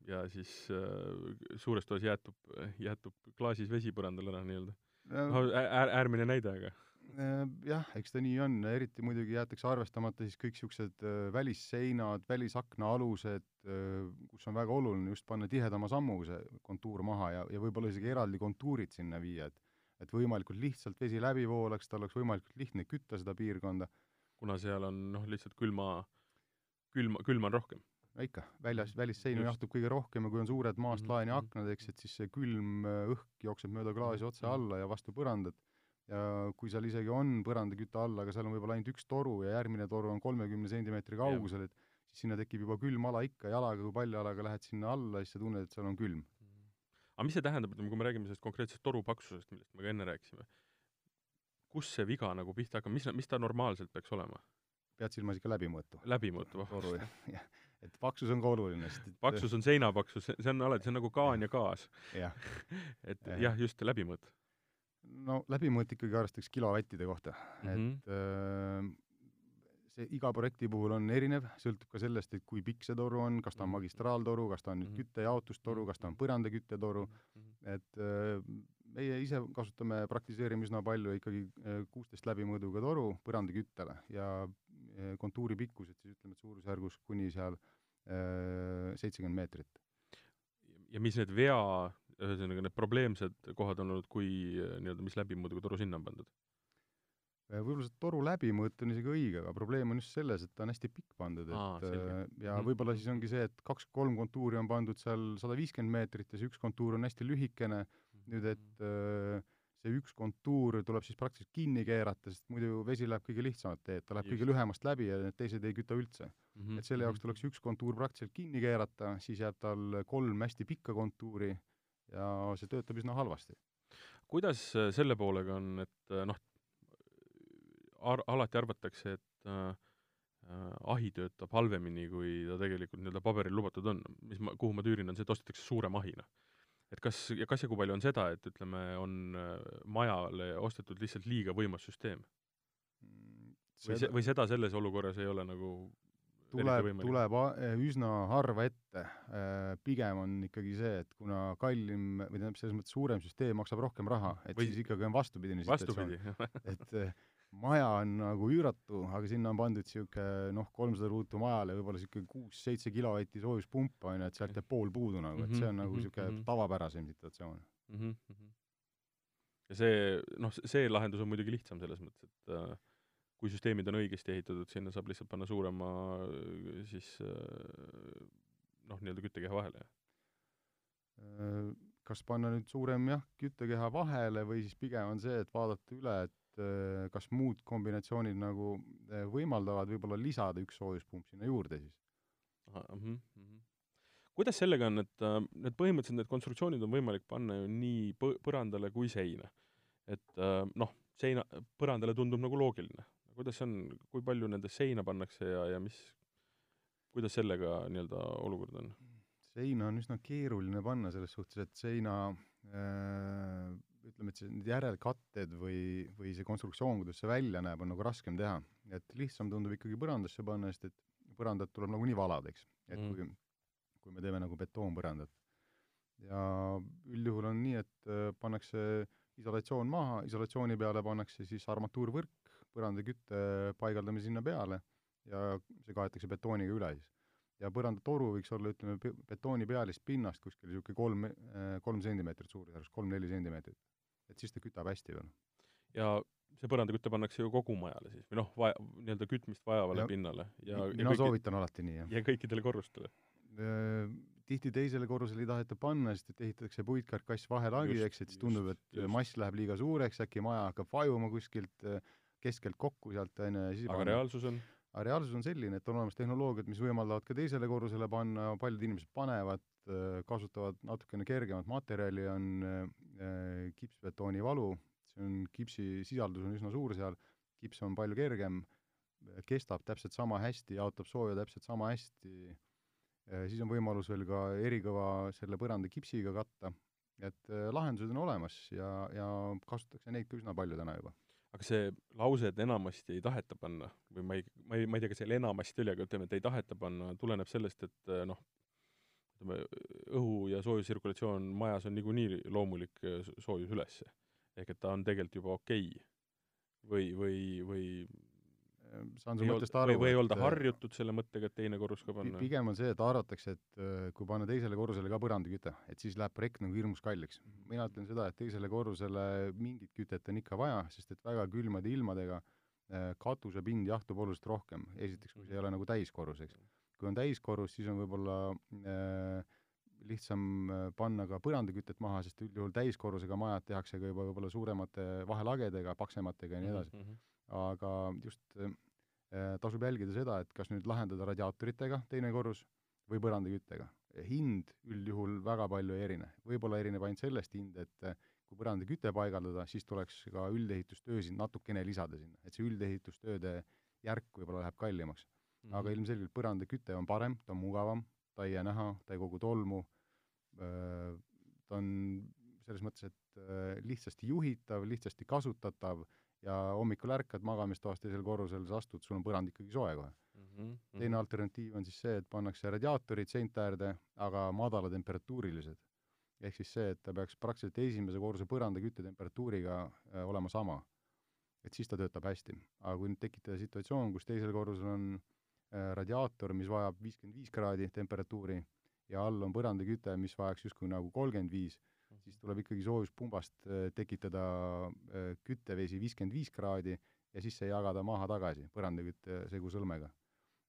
ja siis äh, suures toas jäätub, jäätub klaasis vesi põrandal ära nii-öelda. No,. äär, äärmine näide, aga. äh, jah, eks ta nii on, eriti muidugi jäetakse arvestamata siis kõik niisugused äh, välisseinad, välisakna alused äh,, kus on väga oluline just panna tihedama sammuga see kontuur maha ja, ja võib-olla isegi eraldi kontuurid sinna viia, et et võimalikult lihtsalt vesi läbi voolaks, tal oleks võimalikult lihtne kütta seda piirkonda. kuna seal on noh, lihtsalt külma, külma, külma on rohkem? ikka, väljas, välisseinu jahtub kõige rohkem ja kui on suured maast mm -hmm. laeni aknad, eks, et siis see külm äh, õhk jookseb mööda klaasi otse mhm. alla ja vastu põrandat. ja kui seal isegi on põrandaküte all, aga seal on võib-olla ainult üks toru ja järgmine toru on kolmekümne sentimeetri kaugusel, et siis sinna tekib juba külm ala ikka jalaga, kui paljalaga lähed sinna alla, siis sa tunned, et seal on külm aga mis see tähendab, ütleme, kui me räägime sellest konkreetsest toru paksusest, millest me ka enne rääkisime, kus see viga nagu pihta hakkab, mis, mis ta normaalselt peaks olema? pead silmas ikka läbimõõtu? läbimõõtu, vabandust. et paksus on ka oluline, sest et paksus on seinapaksus, see on alati, see on nagu kaan ja jah. et Jah. jah, just läbimõõt no läbimõõt ikkagi arvestaks kilovattide kohta mm. -hmm. et öö, see iga projekti puhul on erinev, sõltub ka sellest, et kui pikk see toru on, kas ta on Mhm. magistraaltoru, kas ta on nüüd Mhm. küttejaotustoru, kas ta on põrandaküttetoru, et öö, meie ise kasutame, praktiseerime üsna palju ikkagi kuusteist läbimõõduga toru põrandaküttele ja öö, kontuuri pikkused siis ütleme, et suurusjärgus kuni seal seitsekümmend meetrit. ja mis need vea, ühesõnaga need probleemsed kohad on olnud, kui äh, nii-öelda, mis läbimõõduga toru sinna on pandud? Võib-olla see toru läbimõõt on isegi õige, aga probleem on just selles, et ta on hästi pikk pandud, Aa, et selge. ja Mhm. võib-olla siis ongi see, et kaks-kolm kontuuri on pandud seal sada viiskümmend meetrit ja see üks kontuur on hästi lühikene, nüüd et öö, see üks kontuur tuleb siis praktiliselt kinni keerata, sest muidu vesi läheb kõige lihtsamat teed, ta läheb Just. kõige lühemast läbi ja need teised ei küta üldse. Mhm, et selle jaoks tuleks üks kontuur praktiliselt kinni keerata, siis jääb tal kolm hästi pikka kontuuri ja see töötab üsna halvasti. kuidas äh, selle poolega on, et äh, noh, ar-, alati arvatakse, et äh, äh, ahi töötab halvemini, kui ta tegelikult nii-öelda paberil lubatud on. mis ma, kuhu ma tüürin, on see, et ostetakse suurem ahina. et kas, ja kas ja kui palju on seda, et ütleme, on äh, majale ostetud lihtsalt liiga võimas süsteem? või see, või seda selles olukorras ei ole nagu tuleb, tuleb a- üsna harva ette. Pigem on ikkagi see, et kuna kallim või tähendab, selles mõttes suurem süsteem maksab rohkem raha, et Või- siis ikkagi on vastupidine situatsioon. et maja on nagu üüratu, aga sinna on pandud niisugune noh, kolmsada ruutu majale võib-olla niisugune kuus-seitse kilovatti soojuspumpa, on ju, et sealt jääb pool puudu nagu, et see on Mhm, nagu mhm, niisugune mhm. tavapärasem situatsioon. mm. -hmm. ja see, noh, see lahendus on muidugi lihtsam selles mõttes, et äh, kui süsteemid on õigesti ehitatud, sinna saab lihtsalt panna suurema äh, siis äh, noh, nii-öelda küttekeha vahele. Äh, kas panna nüüd suurem jah, küttekeha vahele või siis pigem on see, et vaadata üle, et kas muud kombinatsioonid nagu äh, võimaldavad võib-olla lisada üks soojuspump sinna juurde siis. Mm -hmm. kuidas sellega on, et äh, need põhimõtteliselt need konstruktsioonid on võimalik panna ju nii põ-, põrandale kui seina. et äh, noh, seina, põrandale tundub nagu loogiline. kuidas see on, kui palju nendest seina pannakse ja, ja mis, kuidas sellega nii-öelda olukord on? seina on üsna keeruline panna selles suhtes, et seina äh, ütleme, et see, need järelkatted või, või see konstruktsioon, kuidas see välja näeb, on nagu raskem teha. et lihtsam tundub ikkagi põrandasse panna, sest et põrandat tuleb nagunii valada, eks. et Mm. kui, kui me teeme nagu betoonpõrandat. ja üldjuhul on nii, et äh, pannakse isolatsioon maha, isolatsiooni peale pannakse siis armatuurvõrk, põrandakütte paigaldame sinna peale ja see kaetakse betooniga üle siis ja põrandatoru võiks olla, ütleme, betooni pealist pinnast kuskil niisugune kolm, kolm sentimeetrit suurusjärgus, kolm-neli sentimeetrit. Et siis ta kütab hästi veel. ja see põrandaküte pannakse ju kogu majale siis või noh, vaja, nii-öelda kütmist vajavale Ja- pinnale ja, mina soovitan alati nii, jah. ja kõikidele korrustele. tihti teisele korrusele ei taheta panna, sest et ehitatakse puitkarkass vahelagi, Just, eks, et siis tundub, et just, mass läheb liiga suureks, äkki maja hakkab vajuma kuskilt äh, keskelt kokku sealt, on ju, ja siis aga reaalsus on? aga reaalsus on selline, et on olemas tehnoloogiad, mis võimaldavad ka teisele korrusele panna, paljud inimesed panevad, kasutavad natukene kergemat materjali, on äh, kipsbetooni valu, see on, kipsi sisaldus on üsna suur seal, kips on palju kergem, kestab täpselt sama hästi, jaotab sooja täpselt sama hästi, siis on võimalus veel ka erikõva selle põranda kipsiga katta, et äh, lahendused on olemas ja, ja kasutatakse neid ka üsna palju täna juba. Aga see lause, et enamasti ei taheta panna või ma ei, ma ei, ma ei tea, kas seal enamasti oli, aga ütleme, et ei taheta panna, tuleneb sellest, et noh, ütleme, õhu- ja soojustsirkulatsioon majas on niikuinii loomulik eh, so- soojus üles. ehk et ta on tegelikult juba okei okay. või, või, või saan su mõttest aru, või, ei olda et, äh, harjutud selle mõttega, et teine korrus ka panna? pigem on see, et arvatakse, et äh, kui panna teisele korrusele ka põrandaküte, et siis läheb projekt nagu hirmus kalliks. mina ütlen seda, et teisele korrusele mingit kütet on ikka vaja, sest et väga külmade ilmadega katusepind jahtub oluliselt rohkem, esiteks, kui see ei ole nagu täiskorrus, eks. Kui on täiskorrus, siis on võib-olla äh, lihtsam äh, panna ka põrandakütet maha, sest üldjuhul täiskorrusega majad tehakse ka juba võib-olla suuremate vahelagedega, paksematega ja nii edasi mm. -hmm. aga just äh, tasub jälgida seda, et kas nüüd lahendada radiaatoritega teine korrus või põrandaküttega. hind üldjuhul väga palju ei erine, võib-olla erineb ainult sellest hind, et äh, kui põrandaküte paigaldada, siis tuleks ka üldehitustöösid natukene lisada sinna, et see üldehitustööde järk võib-olla läheb kallimaks. Mhm. aga ilmselgelt põrandaküte on parem, ta on mugavam, ta ei jää näha, ta ei kogu tolmu, ta on selles mõttes, et lihtsasti juhitav, lihtsasti kasutatav ja hommikul ärkad magamistoas teisel korrusel, sa astud, sul on põrand ikkagi soe kohe mm. -hmm. teine alternatiiv on siis see, et pannakse radiaatorid seinte äärde, aga madalatemperatuurilised. ehk siis see, et ta peaks praktiliselt esimese korruse põranda küttetemperatuuriga olema sama. et siis ta töötab hästi. aga kui nüüd tekitada situatsioon, kus teisel korrusel on äh, radiaator, mis vajab viiskümmend viis kraadi temperatuuri ja all on põrandaküte, mis vajaks justkui nagu kolmkümmend viis, siis tuleb ikkagi soojuspumbast äh, tekitada äh, küttevesi viiskümmend viis kraadi ja siis see jagada maha tagasi põrandakütte segu sõlmega.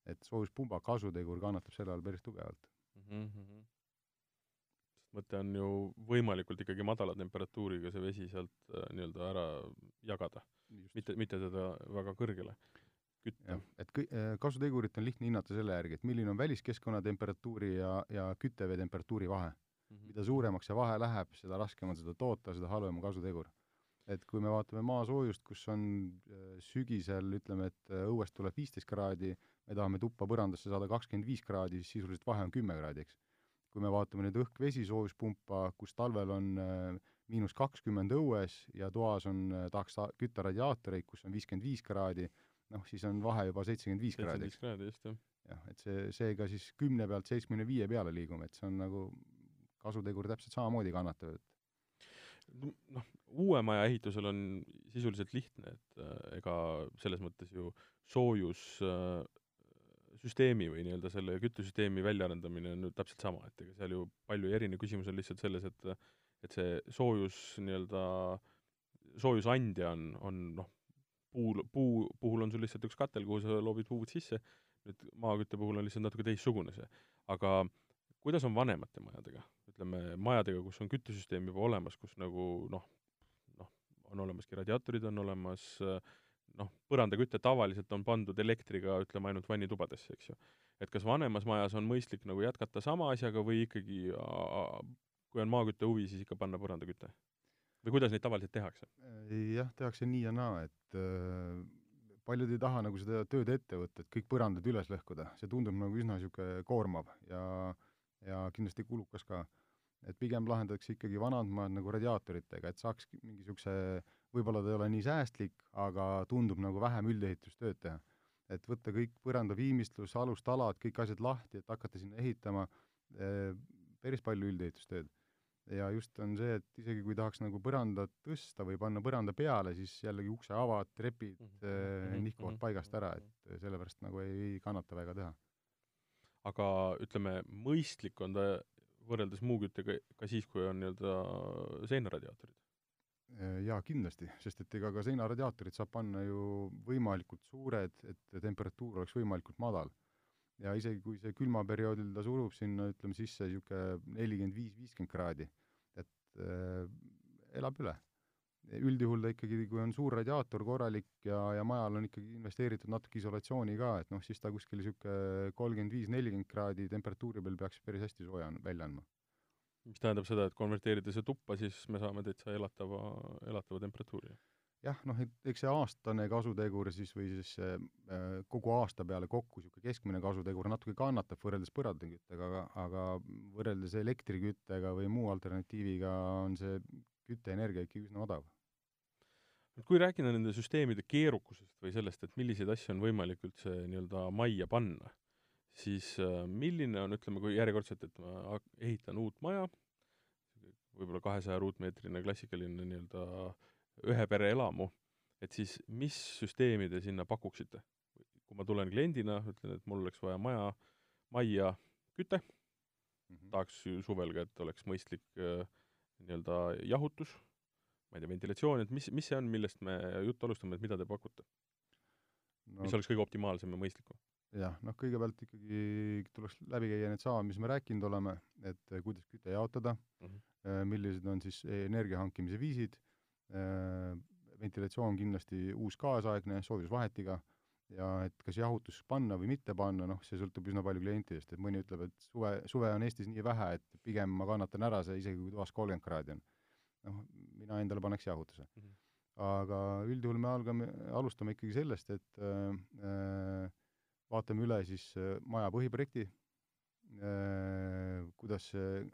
et soojuspumba kasutegur kannatab selle all päris tugevalt mm. -hmm. mõte on ju võimalikult ikkagi madala temperatuuriga see vesi sealt äh, nii-öelda ära jagada, mitte, mitte teda väga kõrgele kütta. et kõ-, kasutegurit on lihtne hinnata selle järgi, et milline on väliskeskkonna temperatuuri ja, ja küttevee temperatuuri vahe mm. -hmm. mida suuremaks see vahe läheb, seda raskem on seda toota, seda halvem on kasutegur. et kui me vaatame maasoojust, kus on äh, sügisel, ütleme, et äh, õuest tuleb viisteist kraadi, me tahame tuppa põrandasse saada kakskümmend viis kraadi, siis sisuliselt vahe on kümme kraadi, eks. kui me vaatame nüüd õhk-vesi soojuspumpa, kus talvel on äh, miinus kakskümmend õues ja toas on, tahaks kütta radiaatoreid, kus on viiskümmend viis kraadi, noh, siis on vahe juba seitsekümmend viis kraadi. seitsekümmend viis kraadi, just, jah. jah, et see, seega siis kümne pealt seitsmekümne viie peale liigume, et see on nagu kasutegur täpselt samamoodi kannatab, et noh, uue maja ehitusel on sisuliselt lihtne, et äh, ega selles mõttes ju soojus äh, süsteemi või nii-öelda selle küttesüsteemi väljaarendamine on ju täpselt sama, et ega seal ju palju ei erine, küsimus on lihtsalt selles, et et see soojus nii-öelda, soojusandja on, on noh, puul, puu puhul on sul lihtsalt üks katel, kuhu sa loobid puud sisse, nüüd maakütte puhul on lihtsalt natuke teistsugune see. aga kuidas on vanemate majadega? ütleme, majadega, kus on küttesüsteem juba olemas, kus nagu noh, noh, on olemaski radiaatorid, on olemas noh, põrandaküte tavaliselt on pandud elektriga, ütleme, ainult vannitubadesse, eks ju. et kas vanemas majas on mõistlik nagu jätkata sama asjaga või ikkagi kui on maakütte huvi, siis ikka panna põrandaküte? Või kuidas neid tavaliselt tehakse? jah, tehakse nii ja naa, et äh, paljud ei taha nagu seda tööd ette võtta, et kõik põrandad üles lõhkuda, see tundub nagu üsna niisugune koormav ja ja kindlasti kulukas ka et pigem lahendatakse ikkagi vanad majad nagu radiaatoritega, et saaks mingi niisuguse, võib-olla ta ei ole nii säästlik, aga tundub nagu vähem üldehitustööd teha. et võtta kõik põrandaviimistlus, alustalad, kõik asjad lahti, et hakata sinna ehitama eh,, päris palju üldehitustööd. Ja just on see, et isegi kui tahaks nagu põrandat tõsta või panna põranda peale, siis jällegi ukseavad, trepid mm -hmm. nihkuvad paigast ära, et sellepärast nagu ei, ei kannata väga teha. aga ütleme, mõistlik on ta võrreldes muuküttega ka siis, kui on nii-öelda seinaradiaatorid? Jaa, kindlasti, sest et ega ka seinaradiaatorid saab panna ju võimalikult suured, et temperatuur oleks võimalikult madal. Ja isegi kui see külmaperioodil ta surub sinna, ütleme sisse niisugune nelikümmend viis, viiskümmend kraadi, et äh, elab üle. üldjuhul ta ikkagi, kui on suur radiaator korralik ja, ja majal on ikkagi investeeritud natuke isolatsiooni ka, et noh, siis ta kuskil niisugune kolmkümmend viis, nelikümmend kraadi temperatuuri peal peaks päris hästi sooja välja andma. mis tähendab seda, et konverteerida see tuppa, siis me saame täitsa elatava, elatava temperatuuri? Jah, noh, et eks see aastane kasutegur siis või siis äh, kogu aasta peale kokku niisugune keskmine kasutegur natuke kannatab võrreldes põrandaküttega, aga, aga võrreldes elektriküttega või muu alternatiiviga on see kütteenergia ikkagi üsna odav. Kui rääkida nende süsteemide keerukusest või sellest, et milliseid asju on võimalik üldse nii-öelda majja panna, siis äh, milline on, ütleme, kui järjekordselt, et ma ehitan uut maja, võib-olla kahesaja ruutmeetrine klassikaline nii-öelda ühe pere elamu, et siis mis süsteemi te sinna pakuksite? kui ma tulen kliendina, ütlen, et mul oleks vaja maja, majja küte mm, -hmm. tahaks suvel ka, et oleks mõistlik äh, nii-öelda jahutus ma ei tea, ventilatsioon, et mis, mis see on, millest me juttu alustame, et mida te pakute no.? mis oleks kõige optimaalsem ja mõistlikum? jah, noh kõigepealt ikkagi tuleks läbi käia needsamad, mis me rääkinud oleme, et eh, kuidas küte jaotada mm, -hmm. millised on siis energia hankimise viisid, ventilatsioon kindlasti uus kaasaegne soojusvahetiga ja et kas jahutus panna või mitte panna, noh, see sõltub üsna palju klientidest, et mõni ütleb, et suve, suve on Eestis nii vähe, et pigem ma kannatan ära see, isegi kui toas kolmkümmend kraadi on noh, mina endale paneks jahutuse mm. -hmm. aga üldjuhul me algame, alustame ikkagi sellest, et äh, vaatame üle siis maja põhiprojekti, kuidas see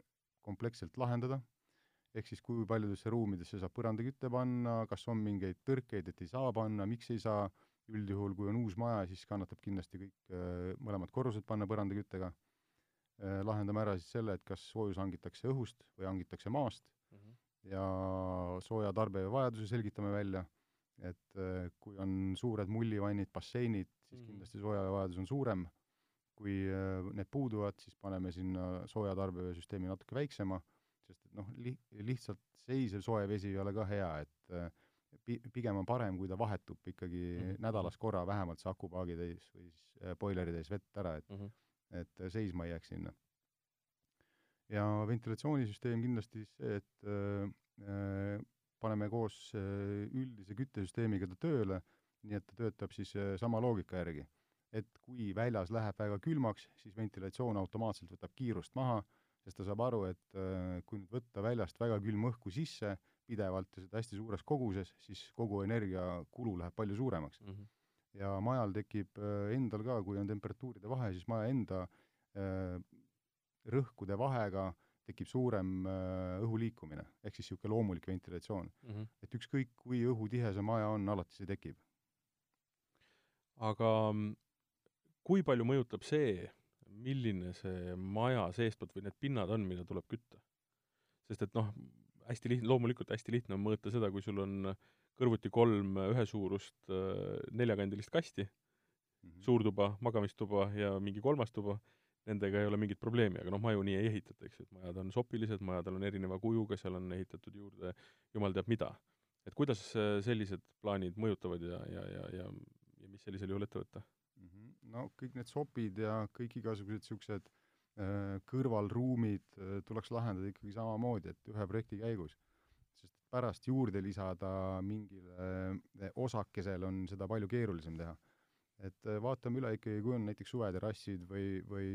kompleksselt lahendada, ehk siis kui paljudesse ruumidesse saab põrandakütte panna, kas on mingeid tõrkeid, et ei saa panna, miks ei saa, üldjuhul kui on uus maja, siis kannatab kindlasti kõik mõlemad korrused panna põrandaküttega, lahendame ära siis selle, et kas soojus hangitakse õhust või hangitakse maast. Mm, -hmm. ja sooja tarbevajaduse selgitame välja, et kui on suured mullivannid, basseinid, siis mm -hmm. kindlasti soojavajadus on suurem, kui need puuduvad, siis paneme sinna sooja tarbevöösüsteemi natuke väiksema, sest et noh, li-, lihtsalt seisev soe vesi ei ole ka hea, et pi-, pigem on parem, kui ta vahetub ikkagi mm -hmm. nädalas korra vähemalt see akupaagi täis või siis boileri täis vett ära, et mm -hmm. et seisma ei jääks sinna. ja ventilatsioonisüsteem kindlasti see, et äh, paneme koos üldise küttesüsteemiga ta tööle, nii et ta töötab siis sama loogika järgi et kui väljas läheb väga külmaks, siis ventilatsioon automaatselt võtab kiirust maha, sest ta saab aru, et äh, kui nüüd võtta väljast väga külma õhku sisse pidevalt ja seda hästi suures koguses, siis kogu energiakulu läheb palju suuremaks mm. -hmm. ja majal tekib äh, endal ka, kui on temperatuuride vahe, siis maja enda äh, rõhkude vahega tekib suurem õhu liikumine, ehk siis niisugune loomulik ventilatsioon mm. -hmm. et ükskõik, kui õhutihe see maja on, alati see tekib. aga mm, kui palju mõjutab see, milline see maja seestpoolt või need pinnad on, mida tuleb kütta? sest et noh, hästi lihtne, loomulikult hästi lihtne on mõõta seda, kui sul on kõrvuti kolm ühesuurust äh, neljakandilist kasti mm, -hmm. suurtuba, magamistuba ja mingi kolmas tuba, nendega ei ole mingit probleemi, aga noh, maju nii ei ehitata, eks ju, et majad on sopilised, majadel on erineva kujuga, seal on ehitatud juurde jumal teab mida. et kuidas äh, sellised plaanid mõjutavad ja, ja, ja, ja, ja mis sellisel juhul ette võtta? No kõik need sopid ja kõik igasugused niisugused äh, kõrvalruumid äh, tuleks lahendada ikkagi samamoodi, et ühe projekti käigus. sest pärast juurde lisada mingile äh, osakesele on seda palju keerulisem teha. et vaatame üle ikkagi, kui on näiteks suveterrassid või, või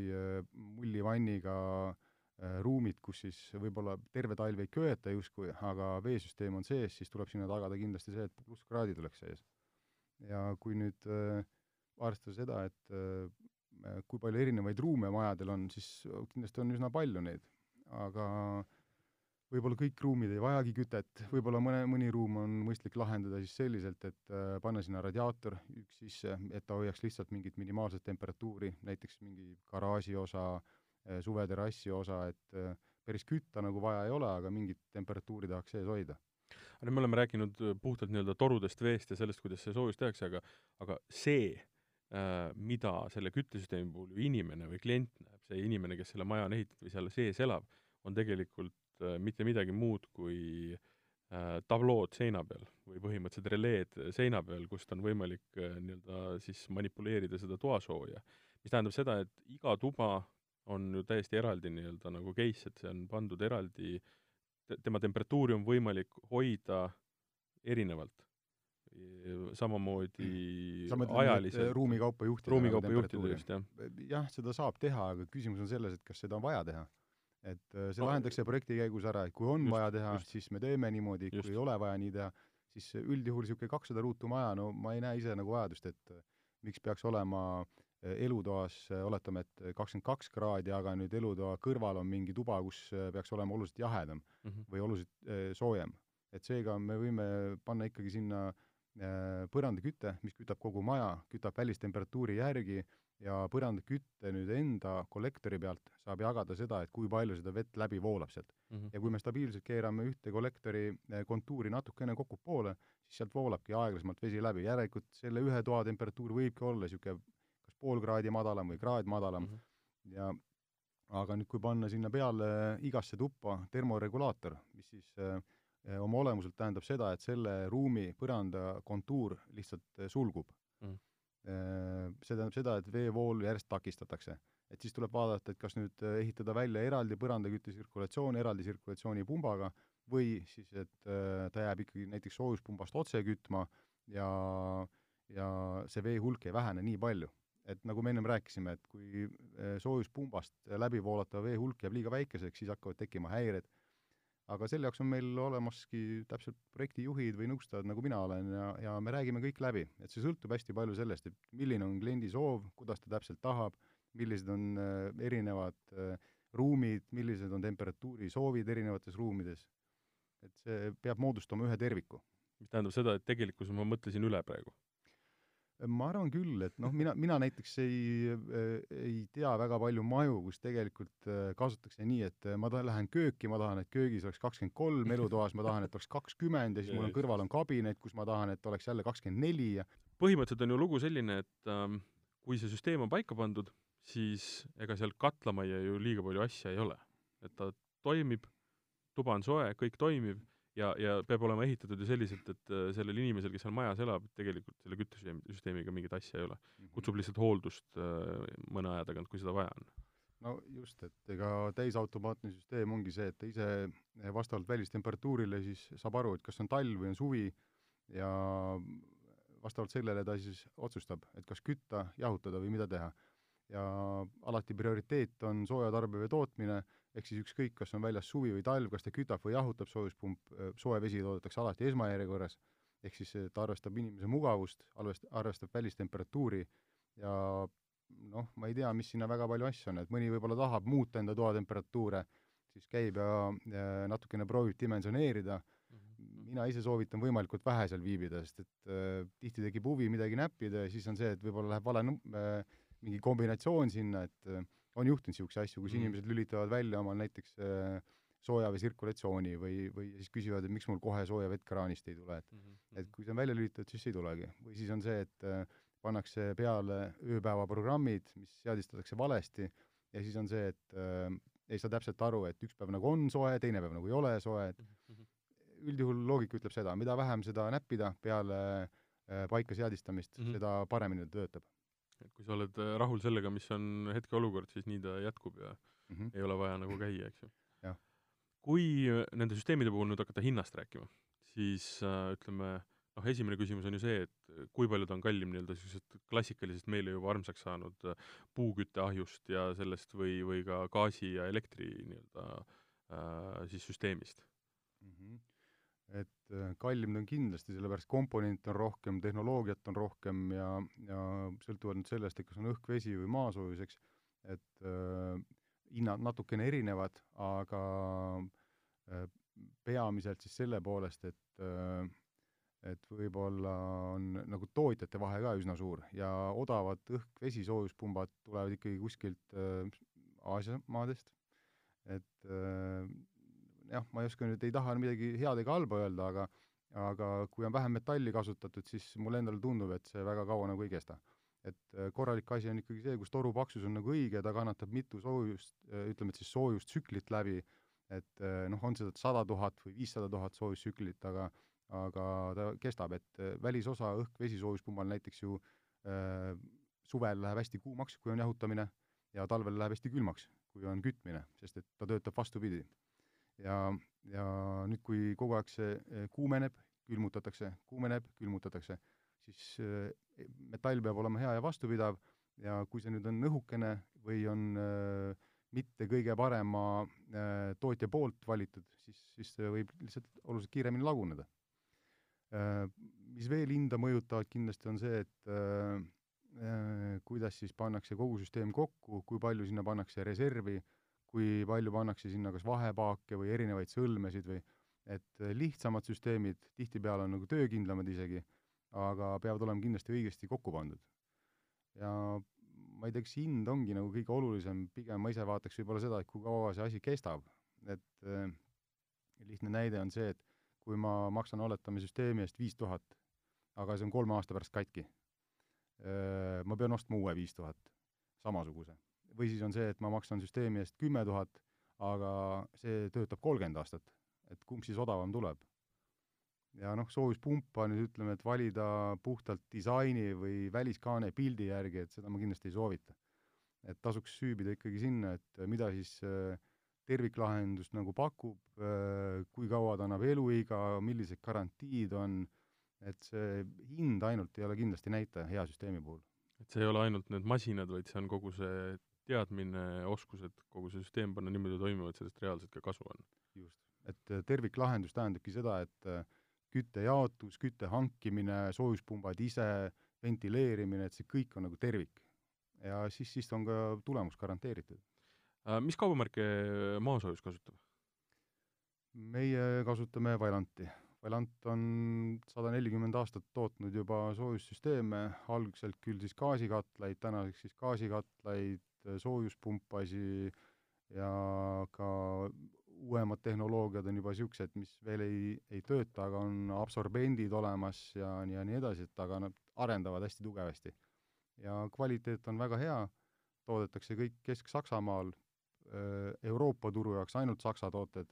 mullivanniga ruumid, kus siis võib-olla terve talv ei köeta justkui, aga veesüsteem on sees, siis tuleb sinna tagada kindlasti see, et plusskraadid oleks sees. ja kui nüüd äh, arvestada seda, et äh, kui palju erinevaid ruume majadel on, siis kindlasti on üsna palju neid. aga võib-olla kõik ruumid ei vajagi kütet, võib-olla mõne, mõni ruum on mõistlik lahendada siis selliselt, et äh, panna sinna radiaator üks sisse, et ta hoiaks lihtsalt mingit minimaalset temperatuuri, näiteks mingi garaaži osa, äh, suveterrassi osa, et päris kütta nagu vaja ei ole, aga mingit temperatuuri tahaks sees hoida. Aga me oleme rääkinud puhtalt nii-öelda torudest, veest ja sellest, kuidas see soojus tehakse, aga aga see Äh, mida selle küttesüsteemi puhul ju inimene või klient näeb, see inimene, kes selle maja on ehitanud või seal sees elab, on tegelikult äh, mitte midagi muud kui äh, tablood seina peal või põhimõtteliselt releed seina peal, kust on võimalik nii-öelda siis manipuleerida seda toasooja. mis tähendab seda, et iga tuba on ju täiesti eraldi nii-öelda nagu case, et see on pandud eraldi, tema temperatuuri on võimalik hoida erinevalt samamoodi ajaliselt. ruumikaupa juhtida. ruumikaupa juhtida just, jah. jah, seda saab teha, aga küsimus on selles, et kas seda on vaja teha. et äh, see lahendatakse projekti käigus ära, et kui on just, vaja teha, siis me teeme niimoodi, kui ei ole vaja nii teha, siis üldjuhul niisugune kakssada ruutu maja, no ma ei näe ise nagu vajadust, et äh, miks peaks olema äh, elutoas, oletame, et kakskümmend kaks kraadi, aga nüüd elutoa kõrval on mingi tuba, kus peaks olema oluliselt jahedam mm -hmm. või oluliselt soojem. et seega me võime panna ikkagi sinna äh, Äh, põrandaküte, mis kütab kogu maja, kütab välistemperatuuri järgi ja põrandakütte nüüd enda kollektori pealt saab jagada seda, et kui palju seda vett läbi voolab sealt mm. -hmm. ja kui me stabiilselt keerame ühte kollektori äh, kontuuri natukene kokku poole, siis sealt voolabki aeglasemalt vesi läbi, järelikult selle ühe toa temperatuur võibki olla niisugune kas pool kraadi madalam või kraad madalam mm -hmm. ja aga nüüd, kui panna sinna peale igasse tuppa termoregulaator, mis siis äh, oma olemuselt tähendab seda, et selle ruumi põranda kontuur lihtsalt eh, sulgub mm.. Eh, see tähendab seda, et veevool järjest takistatakse. et siis tuleb vaadata, et kas nüüd ehitada välja eraldi põrandakütte tsirkulatsioon eraldi tsirkulatsioonipumbaga või siis, et ta jääb ikkagi näiteks soojuspumbast otse kütma ja, ja see vee hulk ei vähene nii palju. et nagu me ennem rääkisime, et kui soojuspumbast läbi voolatava vee hulk jääb liiga väikeseks, siis hakkavad tekkima häired aga selle jaoks on meil olemaski täpselt projektijuhid või nõustajad, nagu mina olen, ja, ja me räägime kõik läbi. et see sõltub hästi palju sellest, et milline on kliendi soov, kuidas ta täpselt tahab, millised on äh, erinevad äh, ruumid, millised on temperatuuri soovid erinevates ruumides. et see peab moodustama ühe terviku. mis tähendab seda, et tegelikkuses ma mõtlesin üle praegu ma arvan küll, et noh, mina, mina näiteks ei, ei tea väga palju maju, kus tegelikult äh, kasutatakse nii, et ma tahan, lähen kööki, ma tahan, et köögis oleks kakskümmend kolm, elutoas ma tahan, et oleks kakskümmend ja siis mul on kõrval on kabinet, kus ma tahan, et oleks jälle kakskümmend neli ja põhimõtteliselt on ju lugu selline, et ähm, kui see süsteem on paika pandud, siis ega seal katlamajja ju liiga palju asja ei ole. et ta toimib, tuba on soe, kõik toimib ja, ja peab olema ehitatud ju selliselt, et äh, sellel inimesel, kes seal majas elab, tegelikult selle küttesüsteemiga mingit asja ei ole. Mhm. kutsub lihtsalt hooldust äh, mõne aja tagant, kui seda vaja on. no just, et ega täisautomaatne süsteem ongi see, et ta ise eh, vastavalt välistemperatuurile siis saab aru, et kas on talv või on suvi ja vastavalt sellele ta siis otsustab, et kas kütta, jahutada või mida teha. ja alati prioriteet on soojatarbe või tootmine ehk siis ükskõik, kas on väljas suvi või talv, kas ta kütab või jahutab, soojuspump, soe vesi toodetakse alati esmajärjekorras, ehk siis ta arvestab inimese mugavust, arvest-, arvestab välistemperatuuri ja noh, ma ei tea, mis sinna väga palju asju on, et mõni võib-olla tahab muuta enda toa temperatuure, siis käib ja, natukene proovib dimensioneerida mm, -hmm. mina ise soovitan võimalikult vähe seal viibida, sest et äh, tihti tekib huvi midagi näppida ja siis on see, et võib-olla läheb vale num- äh,, mingi kombinatsioon sinna, et äh, on juhtunud niisuguseid asju, kus mm. inimesed lülitavad välja omal näiteks äh, soojavee sirkulatsiooni või, või siis küsivad, et miks mul kohe sooja vett kraanist ei tule, et mm -hmm. et kui see on välja lülitatud, siis ei tulegi. või siis on see, et äh, pannakse peale ööpäevaprogrammid, mis seadistatakse valesti, ja siis on see, et äh, ei saa täpselt aru, et üks päev nagu on soe, teine päev nagu ei ole soe, et mm -hmm. üldjuhul loogika ütleb seda, mida vähem seda näppida peale äh, paika seadistamist mm, -hmm. seda paremini ta töötab et kui sa oled äh, rahul sellega, mis on hetkeolukord, siis nii ta jätkub ja mm -hmm. ei ole vaja nagu käia, eks ju. kui äh, nende süsteemide puhul nüüd hakata hinnast rääkima, siis äh, ütleme, noh, esimene küsimus on ju see, et kui palju ta on kallim nii-öelda niisugusest klassikalisest meile juba armsaks saanud äh, puukütteahjust ja sellest või, või ka gaasi ja elektri nii-öelda äh, siis süsteemist mm? -hmm äh, kallim ta on kindlasti, sellepärast komponente on rohkem, tehnoloogiat on rohkem ja, ja sõltuvalt nüüd sellest, et kas on õhk, vesi või maasoojus, eks, et äh, hinnad natukene erinevad, aga äh, peamiselt siis selle poolest, et äh, et võib-olla on nagu tootjate vahe ka üsna suur ja odavad õhk-vesi soojuspumbad tulevad ikkagi kuskilt äh, Aasia maadest, et äh, jah, ma ei oska nüüd, ei taha midagi head ega halba öelda, aga aga kui on vähem metalli kasutatud, siis mulle endale tundub, et see väga kaua nagu ei kesta. et äh, korralik asi on ikkagi see, kus toru paksus on nagu õige, ta kannatab mitu soojust, äh, ütleme, et siis soojustsüklit läbi, et äh, noh, on seda sada tuhat või viissada tuhat soojustsüklit, aga aga ta kestab, et välisosa õhk-vesi soojuspumbal näiteks ju äh, suvel läheb hästi kuumaks, kui on jahutamine, ja talvel läheb hästi külmaks, kui on kütmine, sest et ta töötab vastupidi ja, ja nüüd, kui kogu aeg see eh, kuumeneb, külmutatakse, kuumeneb, külmutatakse, siis eh, metall peab olema hea ja vastupidav ja kui see nüüd on õhukene või on äh, mitte kõige parema äh, tootja poolt valitud, siis, siis see võib lihtsalt oluliselt kiiremini laguneda äh,. Mis veel hinda mõjutavad kindlasti, on see, et kuidas siis pannakse kogu süsteem kokku, kui palju sinna pannakse reservi kui palju pannakse sinna kas vahepaake või erinevaid sõlmesid või et lihtsamad süsteemid tihtipeale on nagu töökindlamad isegi, aga peavad olema kindlasti õigesti kokku pandud. ja ma ei tea, kas hind ongi nagu kõige olulisem, pigem ma ise vaataks võib-olla seda, et kui kaua see asi kestab, et äh, lihtne näide on see, et kui ma maksan, oletame, süsteemi eest viis tuhat, aga see on kolme aasta pärast katki äh,, ma pean ostma uue viis tuhat, samasuguse või siis on see, et ma maksan süsteemi eest kümme tuhat, aga see töötab kolmkümmend aastat. et kumb siis odavam tuleb? ja noh, soojuspumpa nüüd ütleme, et valida puhtalt disaini või väliskaane pildi järgi, et seda ma kindlasti ei soovita. et tasuks süübida ikkagi sinna, et mida siis äh, terviklahendus nagu pakub, äh, kui kaua ta annab eluiga, millised garantiid on, et see hind ainult ei ole kindlasti näitaja hea süsteemi puhul. et see ei ole ainult need masinad, vaid see on kogu see teadmine, oskused, kogu see süsteem panna niimoodi toimima, et sellest reaalselt ka kasu on. just. et äh, terviklahendus tähendabki seda, et äh, kütte jaotus, kütte hankimine, soojuspumbad ise, ventileerimine, et see kõik on nagu tervik. ja siis, siis on ka tulemus garanteeritud. Äh, mis kaubamärke maasoojus kasutab? meie kasutame Vailanti. Vailant on sada nelikümmend aastat tootnud juba soojussüsteeme, algselt küll siis gaasikatlaid, tänaseks siis gaasikatlaid, soojuspumpasi ja ka uuemad tehnoloogiad on juba niisugused, mis veel ei, ei tööta, aga on absorbendid olemas ja, ja nii edasi, et aga nad arendavad hästi tugevasti. ja kvaliteet on väga hea, toodetakse kõik Kesk-Saksamaal, Euroopa turu jaoks ainult Saksa tooted,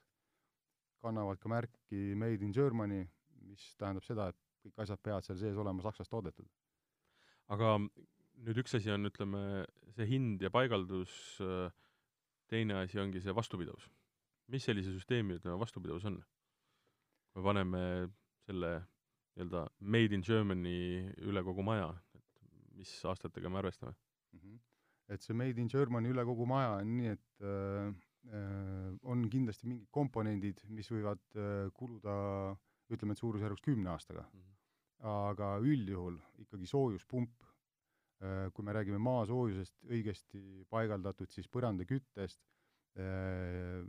kannavad ka märki Made in Germany, mis tähendab seda, et kõik asjad peavad seal sees olema Saksas toodetud. aga nüüd üks asi on, ütleme, see hind ja paigaldus, teine asi ongi see vastupidavus mis sellise süsteemi, ütleme, vastupidavus on? me paneme selle nii-öelda made in Germany üle kogu maja, et mis aastatega me arvestame mm? -hmm. et see made in Germany üle kogu maja on nii, et äh, äh, on kindlasti mingid komponendid, mis võivad äh, kuluda ütleme, et suurusjärgus kümne aastaga mm. -hmm. aga üldjuhul ikkagi soojuspump äh,, kui me räägime maasoojusest, õigesti paigaldatud siis põrandaküttest äh,,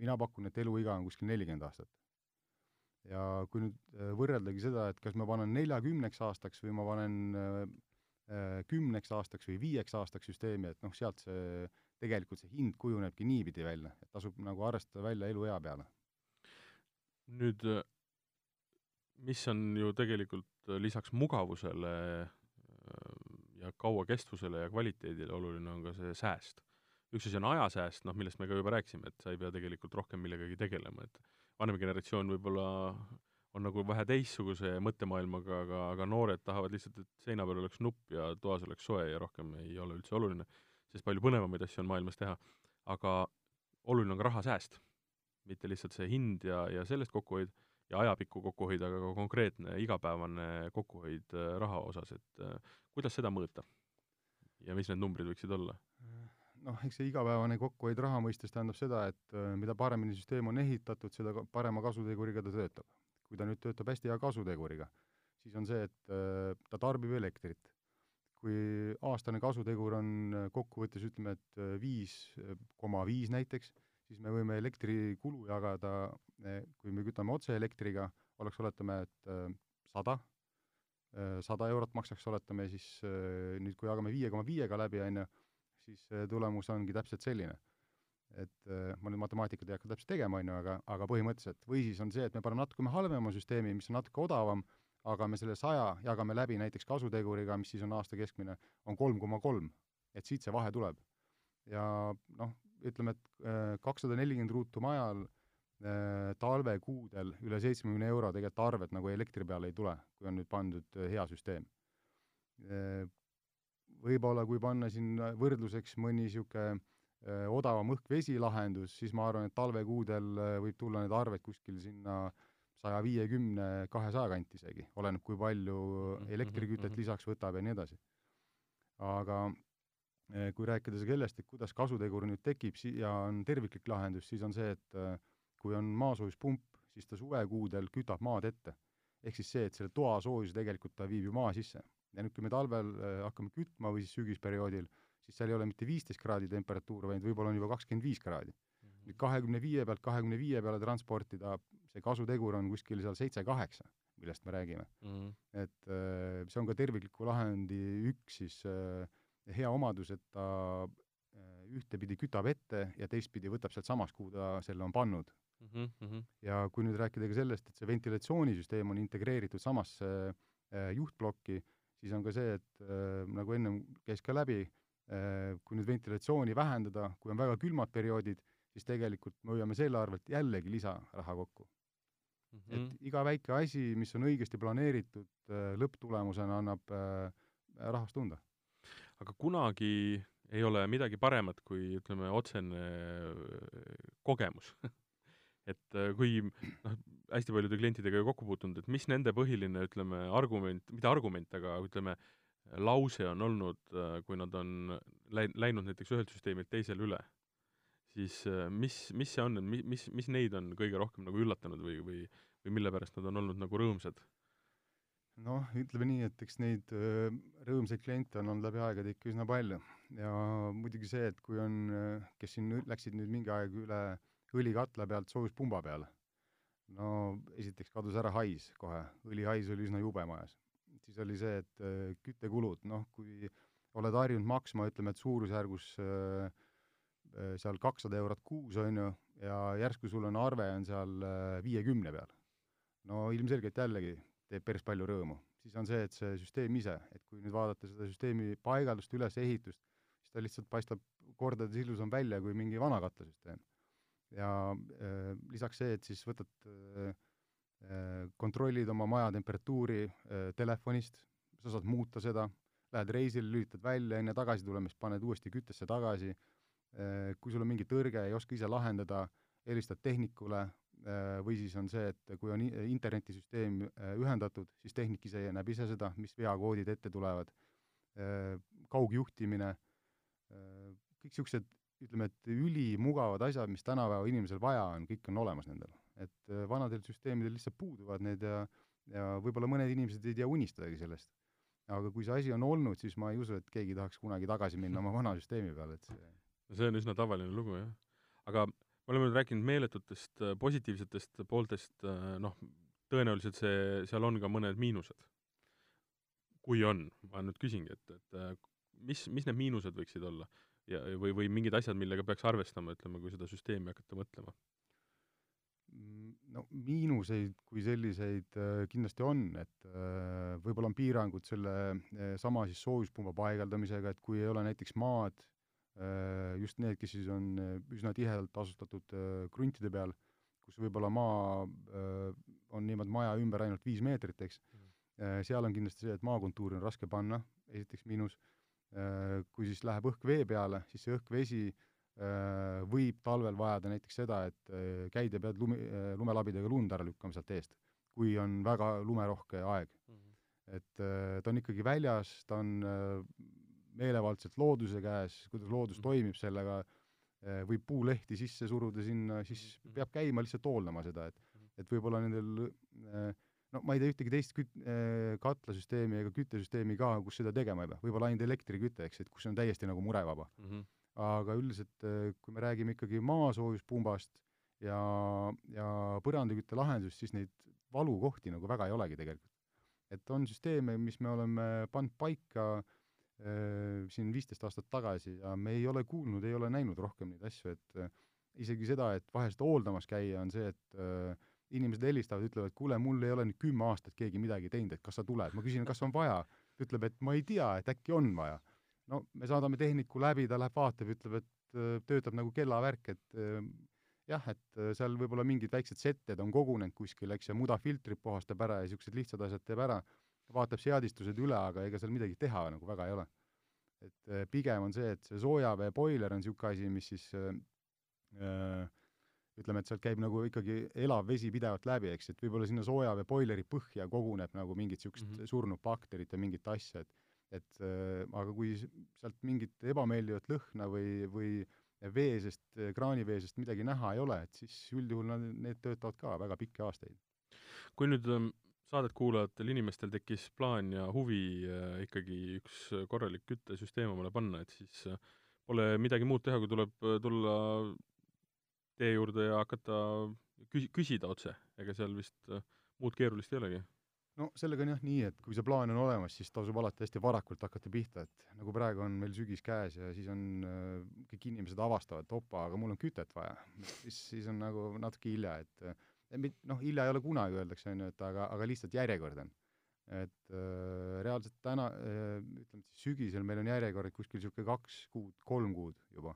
mina pakun, et eluiga on kuskil nelikümmend aastat. ja kui nüüd äh, võrreldagi seda, et kas ma panen neljakümneks aastaks või ma panen äh, äh, kümneks aastaks või viieks aastaks süsteemi, et noh, sealt see, tegelikult see hind kujunebki niipidi välja, et tasub nagu arvestada välja eluea peale. nüüd mis on ju tegelikult lisaks mugavusele ja kauakestvusele ja kvaliteedile oluline, on ka see sääst üks asi on ajasääst, noh, millest me ka juba rääkisime, et sa ei pea tegelikult rohkem millegagi tegelema, et vanem generatsioon võib-olla on nagu vähe teistsuguse mõttemaailmaga, aga, aga noored tahavad lihtsalt, et seina peal oleks nupp ja toas oleks soe ja rohkem ei ole üldse oluline, sest palju põnevamaid asju on maailmas teha. aga oluline on ka rahasääst, mitte lihtsalt see hind ja, ja sellest kokkuhoid ja ajapikku kokkuhoid, aga ka konkreetne igapäevane kokkuhoid äh, raha osas, et äh, kuidas seda mõõta? ja mis need numbrid võiksid olla? noh, eks see igapäevane kokkuhoid raha mõistes tähendab seda, et äh, mida paremini süsteem on ehitatud, seda parema kasuteguriga ta töötab. kui ta nüüd töötab hästi hea kasuteguriga, siis on see, et ta tarbib elektrit. kui aastane kasutegur on kokkuvõttes ütleme, et viis koma viis näiteks, siis me võime elektrikulu jagada, kui me kütame otse elektriga, oleks, oletame, et sada, sada eurot maksaks, oletame siis nüüd, kui jagame viie koma viiega läbi, on ju, siis tulemus ongi täpselt selline. et ma nüüd matemaatikat ei hakka täpselt tegema, on ju, aga, aga põhimõtteliselt, või siis on see, et me paneme natuke halvema süsteemi, mis on natuke odavam, aga me selle saja jagame läbi näiteks kasuteguriga, mis siis on aasta keskmine, on kolm koma kolm. et siit see vahe tuleb. ja noh, ütleme, et äh, kakssada nelikümmend ruutu majal äh, talvekuudel üle seitsmekümne euro tegelikult arved nagu elektri peale ei tule, kui on nüüd pandud hea süsteem võib-olla kui panna siin võrdluseks mõni niisugune äh, odavam õhk-vesi lahendus, siis ma arvan, et talvekuudel äh, võib tulla need arved kuskil sinna saja viiekümne, kahesaja kanti isegi, oleneb, kui palju mhm, elektrikütet mhm. lisaks võtab ja nii edasi. aga äh, kui rääkida sellest, et kuidas kasutegur nüüd tekib si- ja on terviklik lahendus, siis on see, et kui on maasoojuspump, siis ta suvekuudel kütab maad ette. ehk siis see, et selle toasoojuse tegelikult ta viib ju maa sisse ja nüüd, kui me talvel äh, hakkame kütma või siis sügisperioodil, siis seal ei ole mitte viisteist kraadi temperatuur, vaid võib-olla on juba kakskümmend viis kraadi. Mhm. nüüd kahekümne viie pealt kahekümne viie peale transportida, see kasutegur on kuskil seal seitse-kaheksa, millest me räägime mm. -hmm. et see on ka tervikliku lahendi üks siis äh, hea omadus, et ta ühtepidi kütab ette ja teistpidi võtab sealtsamast, kuhu ta selle on pannud mm. -hmm. ja kui nüüd rääkida ka sellest, et see ventilatsioonisüsteem on integreeritud samasse juhtplokki, siis on ka see, et äh, nagu ennem käis ka läbi äh,, kui nüüd ventilatsiooni vähendada, kui on väga külmad perioodid, siis tegelikult me hoiame selle arvelt jällegi lisaraha kokku mm. -hmm. et iga väike asi, mis on õigesti planeeritud äh,, lõpptulemusena annab äh, rahast tunda. Aga kunagi ei ole midagi paremat kui ütleme, otsene äh, kogemus et äh, kui noh, hästi paljude klientidega ju kokku puutunud, et mis nende põhiline, ütleme, argument, mitte argument, aga ütleme, lause on olnud, äh, kui nad on läi-, läinud näiteks ühelt süsteemilt teisele üle, siis mis, mis see on, mis, mis neid on kõige rohkem nagu üllatanud või, või või mille pärast nad on olnud nagu rõõmsad? Noh, ütleme nii, et eks neid rõõmsaid kliente on olnud läbi aegade ikka üsna palju ja muidugi see, et kui on, kes siin läksid nüüd mingi aeg üle õlikatla pealt soojuspumba peale, no esiteks kadus ära hais kohe, õlihais oli üsna jube majas. siis oli see, et küttekulud, noh, kui oled harjunud maksma, ütleme, et suurusjärgus seal kakssada eurot kuus, on ju, ja järsku sul on arve on seal viiekümne peal. no ilmselgelt jällegi teeb päris palju rõõmu. siis on see, et see süsteem ise, et kui nüüd vaadata seda süsteemi paigaldust, ülesehitust, siis ta lihtsalt paistab kordades ilusam välja kui mingi vana katlasüsteem. ja äh, lisaks see, et siis võtad äh, kontrollid oma maja temperatuuri äh, telefonist, sa saad muuta seda, lähed reisile, lülitad välja, enne tagasi tulemist paned uuesti küttesse tagasi äh,, kui sul on mingi tõrge, ei oska ise lahendada, helistad tehnikule, Äh, või siis on see, et kui on internetisüsteem äh, ühendatud, siis tehnik ise näeb ise seda, mis veakoodid ette tulevad, äh, kaugjuhtimine, kõik niisugused, ütleme, et ülimugavad asjad, mis tänapäeva inimesel vaja on, kõik on olemas nendel. et vanadel süsteemidel lihtsalt puuduvad need ja, ja võib-olla mõned inimesed ei tea unistadagi sellest. aga kui see asi on olnud, siis ma ei usu, et keegi tahaks kunagi tagasi minna oma vana süsteemi peale, et see see on üsna tavaline lugu, jah. aga me oleme nüüd rääkinud meeletutest äh, positiivsetest pooltest, äh, noh, tõenäoliselt see, seal on ka mõned miinused. kui on, ma nüüd küsingi, et, et äh, mis, mis need miinused võiksid olla ja, või, või mingid asjad, millega peaks arvestama, ütleme, kui seda süsteemi hakata mõtlema? Mm, no miinuseid kui selliseid kindlasti on, et võib-olla on piirangud selle sama siis soojuspumba paigaldamisega, et kui ei ole näiteks maad just need, kes siis on äh, üsna tihedalt asustatud äh, kruntide peal, kus võib-olla maa on niimoodi maja ümber ainult viis meetrit, eks mm., seal on kindlasti see, et maakontuuri on raske panna, esiteks miinus, kui siis läheb õhk vee peale, siis see õhk-vesi võib talvel vajada näiteks seda, et käid ja pead lumi, lumelabidega lund ära lükkama sealt eest, kui on väga lumerohke aeg mm. -hmm. et ta on ikkagi väljas, ta on meelevaldselt looduse käes, kuidas loodus mm. toimib sellega, eh, võib puulehti sisse suruda sinna, siis mm. peab käima lihtsalt hooldama seda, et mm. et võib-olla nendel eh, no ma ei tea ühtegi teist küt-, eh, katlasüsteemi ega küttesüsteemi ka, kus seda tegema ei pea, võib-olla ainult elektriküte, eks, et kus on täiesti nagu murevaba mm. -hmm. aga üldiselt, kui me räägime ikkagi maasoojuspumbast ja, ja põrandakütte lahendust, siis neid valukohti nagu väga ei olegi tegelikult. et on süsteeme, mis me oleme pannud paika Äh, siin viisteist aastat tagasi ja me ei ole kuulnud, ei ole näinud rohkem neid asju, et äh, isegi seda, et vahest hooldamas käia, on see, et äh, inimesed helistavad, ütlevad, kuule, mul ei ole nüüd kümme aastat keegi midagi teinud, et kas sa tuled, ma küsin, kas on vaja, ta ütleb, et ma ei tea, et äkki on vaja. no me saadame tehniku läbi, ta läheb vaatab, ütleb, et töötab nagu kellavärk, et jah, et seal võib-olla mingid väiksed setted on kogunenud kuskil, eks, ja mudafiltrid puhastab ära ja niisugused lihtsad asjad teeb ära vaatab seadistused üle, aga ega seal midagi teha nagu väga ei ole. et äh, pigem on see, et see soojaveeboiler on niisugune asi, mis siis äh, äh, ütleme, et sealt käib nagu ikkagi elav vesi pidevalt läbi, eks, et võib-olla sinna soojaveeboileri põhja koguneb nagu mingit niisugust mm -hmm. surnud bakterit ja mingit asja, et et äh, aga kui sealt mingit ebameeldivat lõhna või, või veesest, kraaniveesest midagi näha ei ole, et siis üldjuhul nad, need töötavad ka väga pikki aastaid. kui nüüd ähm, saadet kuulajatel inimestel tekkis plaan ja huvi äh, ikkagi üks korralik küttesüsteem omale panna, et siis äh, pole midagi muud teha, kui tuleb äh, tulla tee juurde ja hakata küsi-, küsida otse, ega seal vist muud keerulist ei olegi? no sellega on jah nii, et kui see plaan on olemas, siis tasub alati hästi varakult hakata pihta, et nagu praegu on meil sügis käes ja siis on kõik inimesed avastavad, et opa, aga mul on kütet vaja. siis, siis on nagu natuke hilja, et noh, hilja ei ole kunagi, öeldakse, on ju, et aga, aga lihtsalt järjekord on. et äh, reaalselt täna äh,, ütleme siis sügisel meil on järjekorrad kuskil niisugune kaks kuud, kolm kuud juba.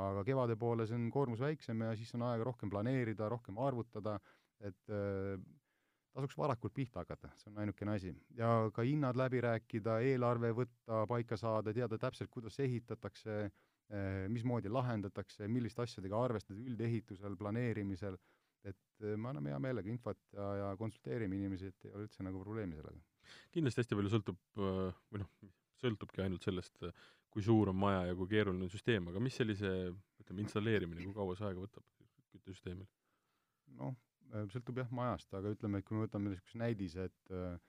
aga kevade poole see on koormus väiksem ja siis on aega rohkem planeerida, rohkem arvutada, et äh, tasuks varakult pihta hakata, see on ainukene asi. ja ka hinnad läbi rääkida, eelarve võtta, paika saada, teada täpselt, kuidas ehitatakse, äh, mismoodi lahendatakse, milliste asjadega arvestada üldehitusel, planeerimisel et me anname hea meelega infot ja, ja konsulteerime inimesi, et ei ole üldse nagu probleemi sellega. kindlasti hästi palju sõltub või noh, sõltubki ainult sellest, kui suur on maja ja kui keeruline on süsteem, aga mis sellise, ütleme, installeerimine, kui kaua see aega võtab küttesüsteemil? noh, sõltub jah majast, aga ütleme, et kui me võtame niisuguse näidise, et niisugune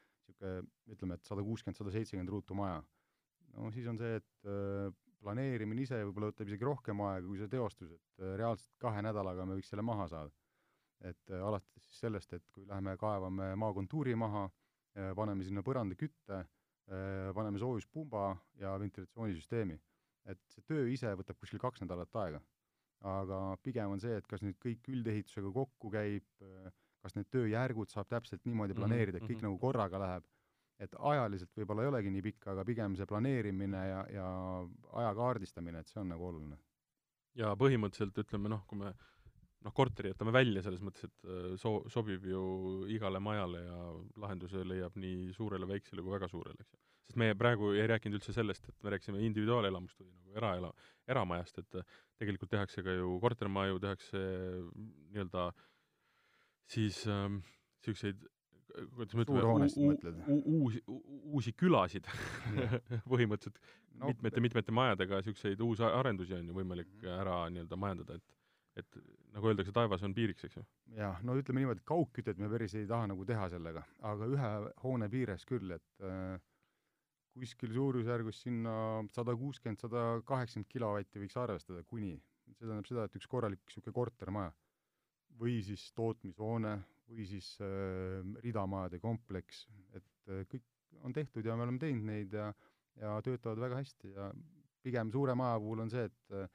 ütleme, et sada kuuskümmend, sada seitsekümmend ruutu maja, no siis on see, et planeerimine ise võib-olla võtab isegi rohkem aega kui see teostus, et reaalselt kahe nädalaga me võiks selle maha saada. Et äh, alates siis sellest, et kui läheme kaevame maakontuuri maha äh,, paneme sinna põrandakütte äh,, paneme soojuspumba ja ventilatsioonisüsteemi. et see töö ise võtab kuskil kaks nädalat aega. aga pigem on see, et kas nüüd kõik üldehitusega kokku käib, kas need tööjärgud saab täpselt niimoodi Mhm, planeerida, et kõik mhm. nagu korraga läheb et ajaliselt võib-olla ei olegi nii pikk, aga pigem see planeerimine ja, ja aja kaardistamine, et see on nagu oluline. ja põhimõtteliselt ütleme noh, kui me noh, korteri jätame välja selles mõttes, et äh, so-, sobib ju igale majale ja lahenduse leiab nii suurele, väiksele kui väga suurele, eks ju. sest me praegu ei rääkinud üldse sellest, et me rääkisime individuaalelamust või nagu eraela-, eramajast, et äh, tegelikult tehakse ka ju kortermaju, tehakse nii-öelda siis ähm, niisuguseid kuidas me ütleme, Suurhoonest mõtled? uusi, uusi külasid põhimõtteliselt no mitmete-mitmete majadega niisuguseid uusi arendusi on ju võimalik Mhm. ära nii-öelda majandada, et et nagu öeldakse, taevas on piiriks, eks ju. jah, no ütleme niimoodi, et kaugkütet me päris ei taha nagu teha sellega, aga ühe hoone piires küll, et äh, kuskil suurusjärgus sinna sada kuuskümmend, sada kaheksakümmend kilovatti võiks arvestada kuni. see tähendab seda, et üks korralik niisugune kortermaja või siis tootmishoone või siis äh, ridamajade kompleks, et äh, kõik on tehtud ja me oleme teinud neid ja ja töötavad väga hästi ja pigem suure maja puhul on see, et äh,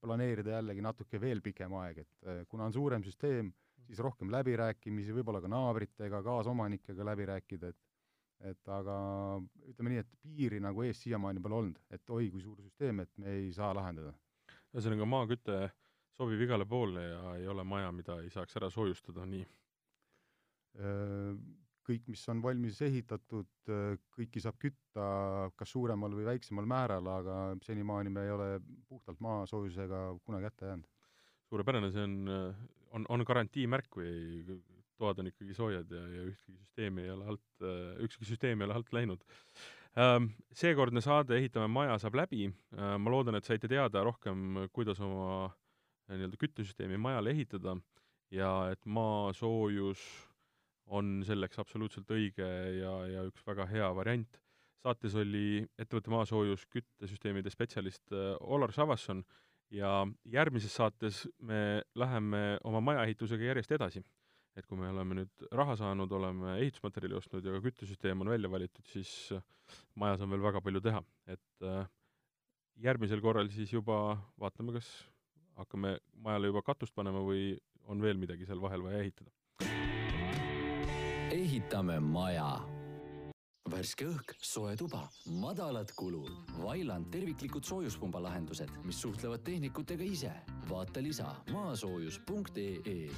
planeerida jällegi natuke veel pikem aeg, et äh, kuna on suurem süsteem, siis rohkem läbirääkimisi, võib-olla ka naabritega, kaasomanikega läbi rääkida, et et aga ütleme nii, et piiri nagu ees siiamaani pole olnud, et oi kui suur süsteem, et me ei saa lahendada. ühesõnaga, maaküte sobib igale poole ja ei ole maja, mida ei saaks ära soojustada, nii. Äh, kõik, mis on valmis ehitatud, kõiki saab kütta kas suuremal või väiksemal määral, aga senimaani me ei ole puhtalt maasoojusega kunagi hätta jäänud. suurepärane, see on, on, on garantiimärk, kui toad on ikkagi soojad ja, ja ühtegi süsteemi ei ole alt, ükski süsteem ei ole alt läinud. Seekordne saade Ehitame maja saab läbi, ma loodan, et saite teada rohkem, kuidas oma nii-öelda küttesüsteemi majale ehitada ja et maasoojus on selleks absoluutselt õige ja, ja üks väga hea variant. saates oli ettevõtte maasoojus küttesüsteemide spetsialist Olar Savasson ja järgmises saates me läheme oma majaehitusega järjest edasi. et kui me oleme nüüd raha saanud, oleme ehitusmaterjali ostnud ja ka küttesüsteem on välja valitud, siis majas on veel väga palju teha, et äh, järgmisel korral siis juba vaatame, kas hakkame majale juba katust panema või on veel midagi seal vahel vaja ehitada. Ehitame maja värske õhk, soe tuba, madalad kulud, Vailand terviklikud soojuspumba lahendused, mis suhtlevad tehnikutega ise. vaata lisa maasoojus.ee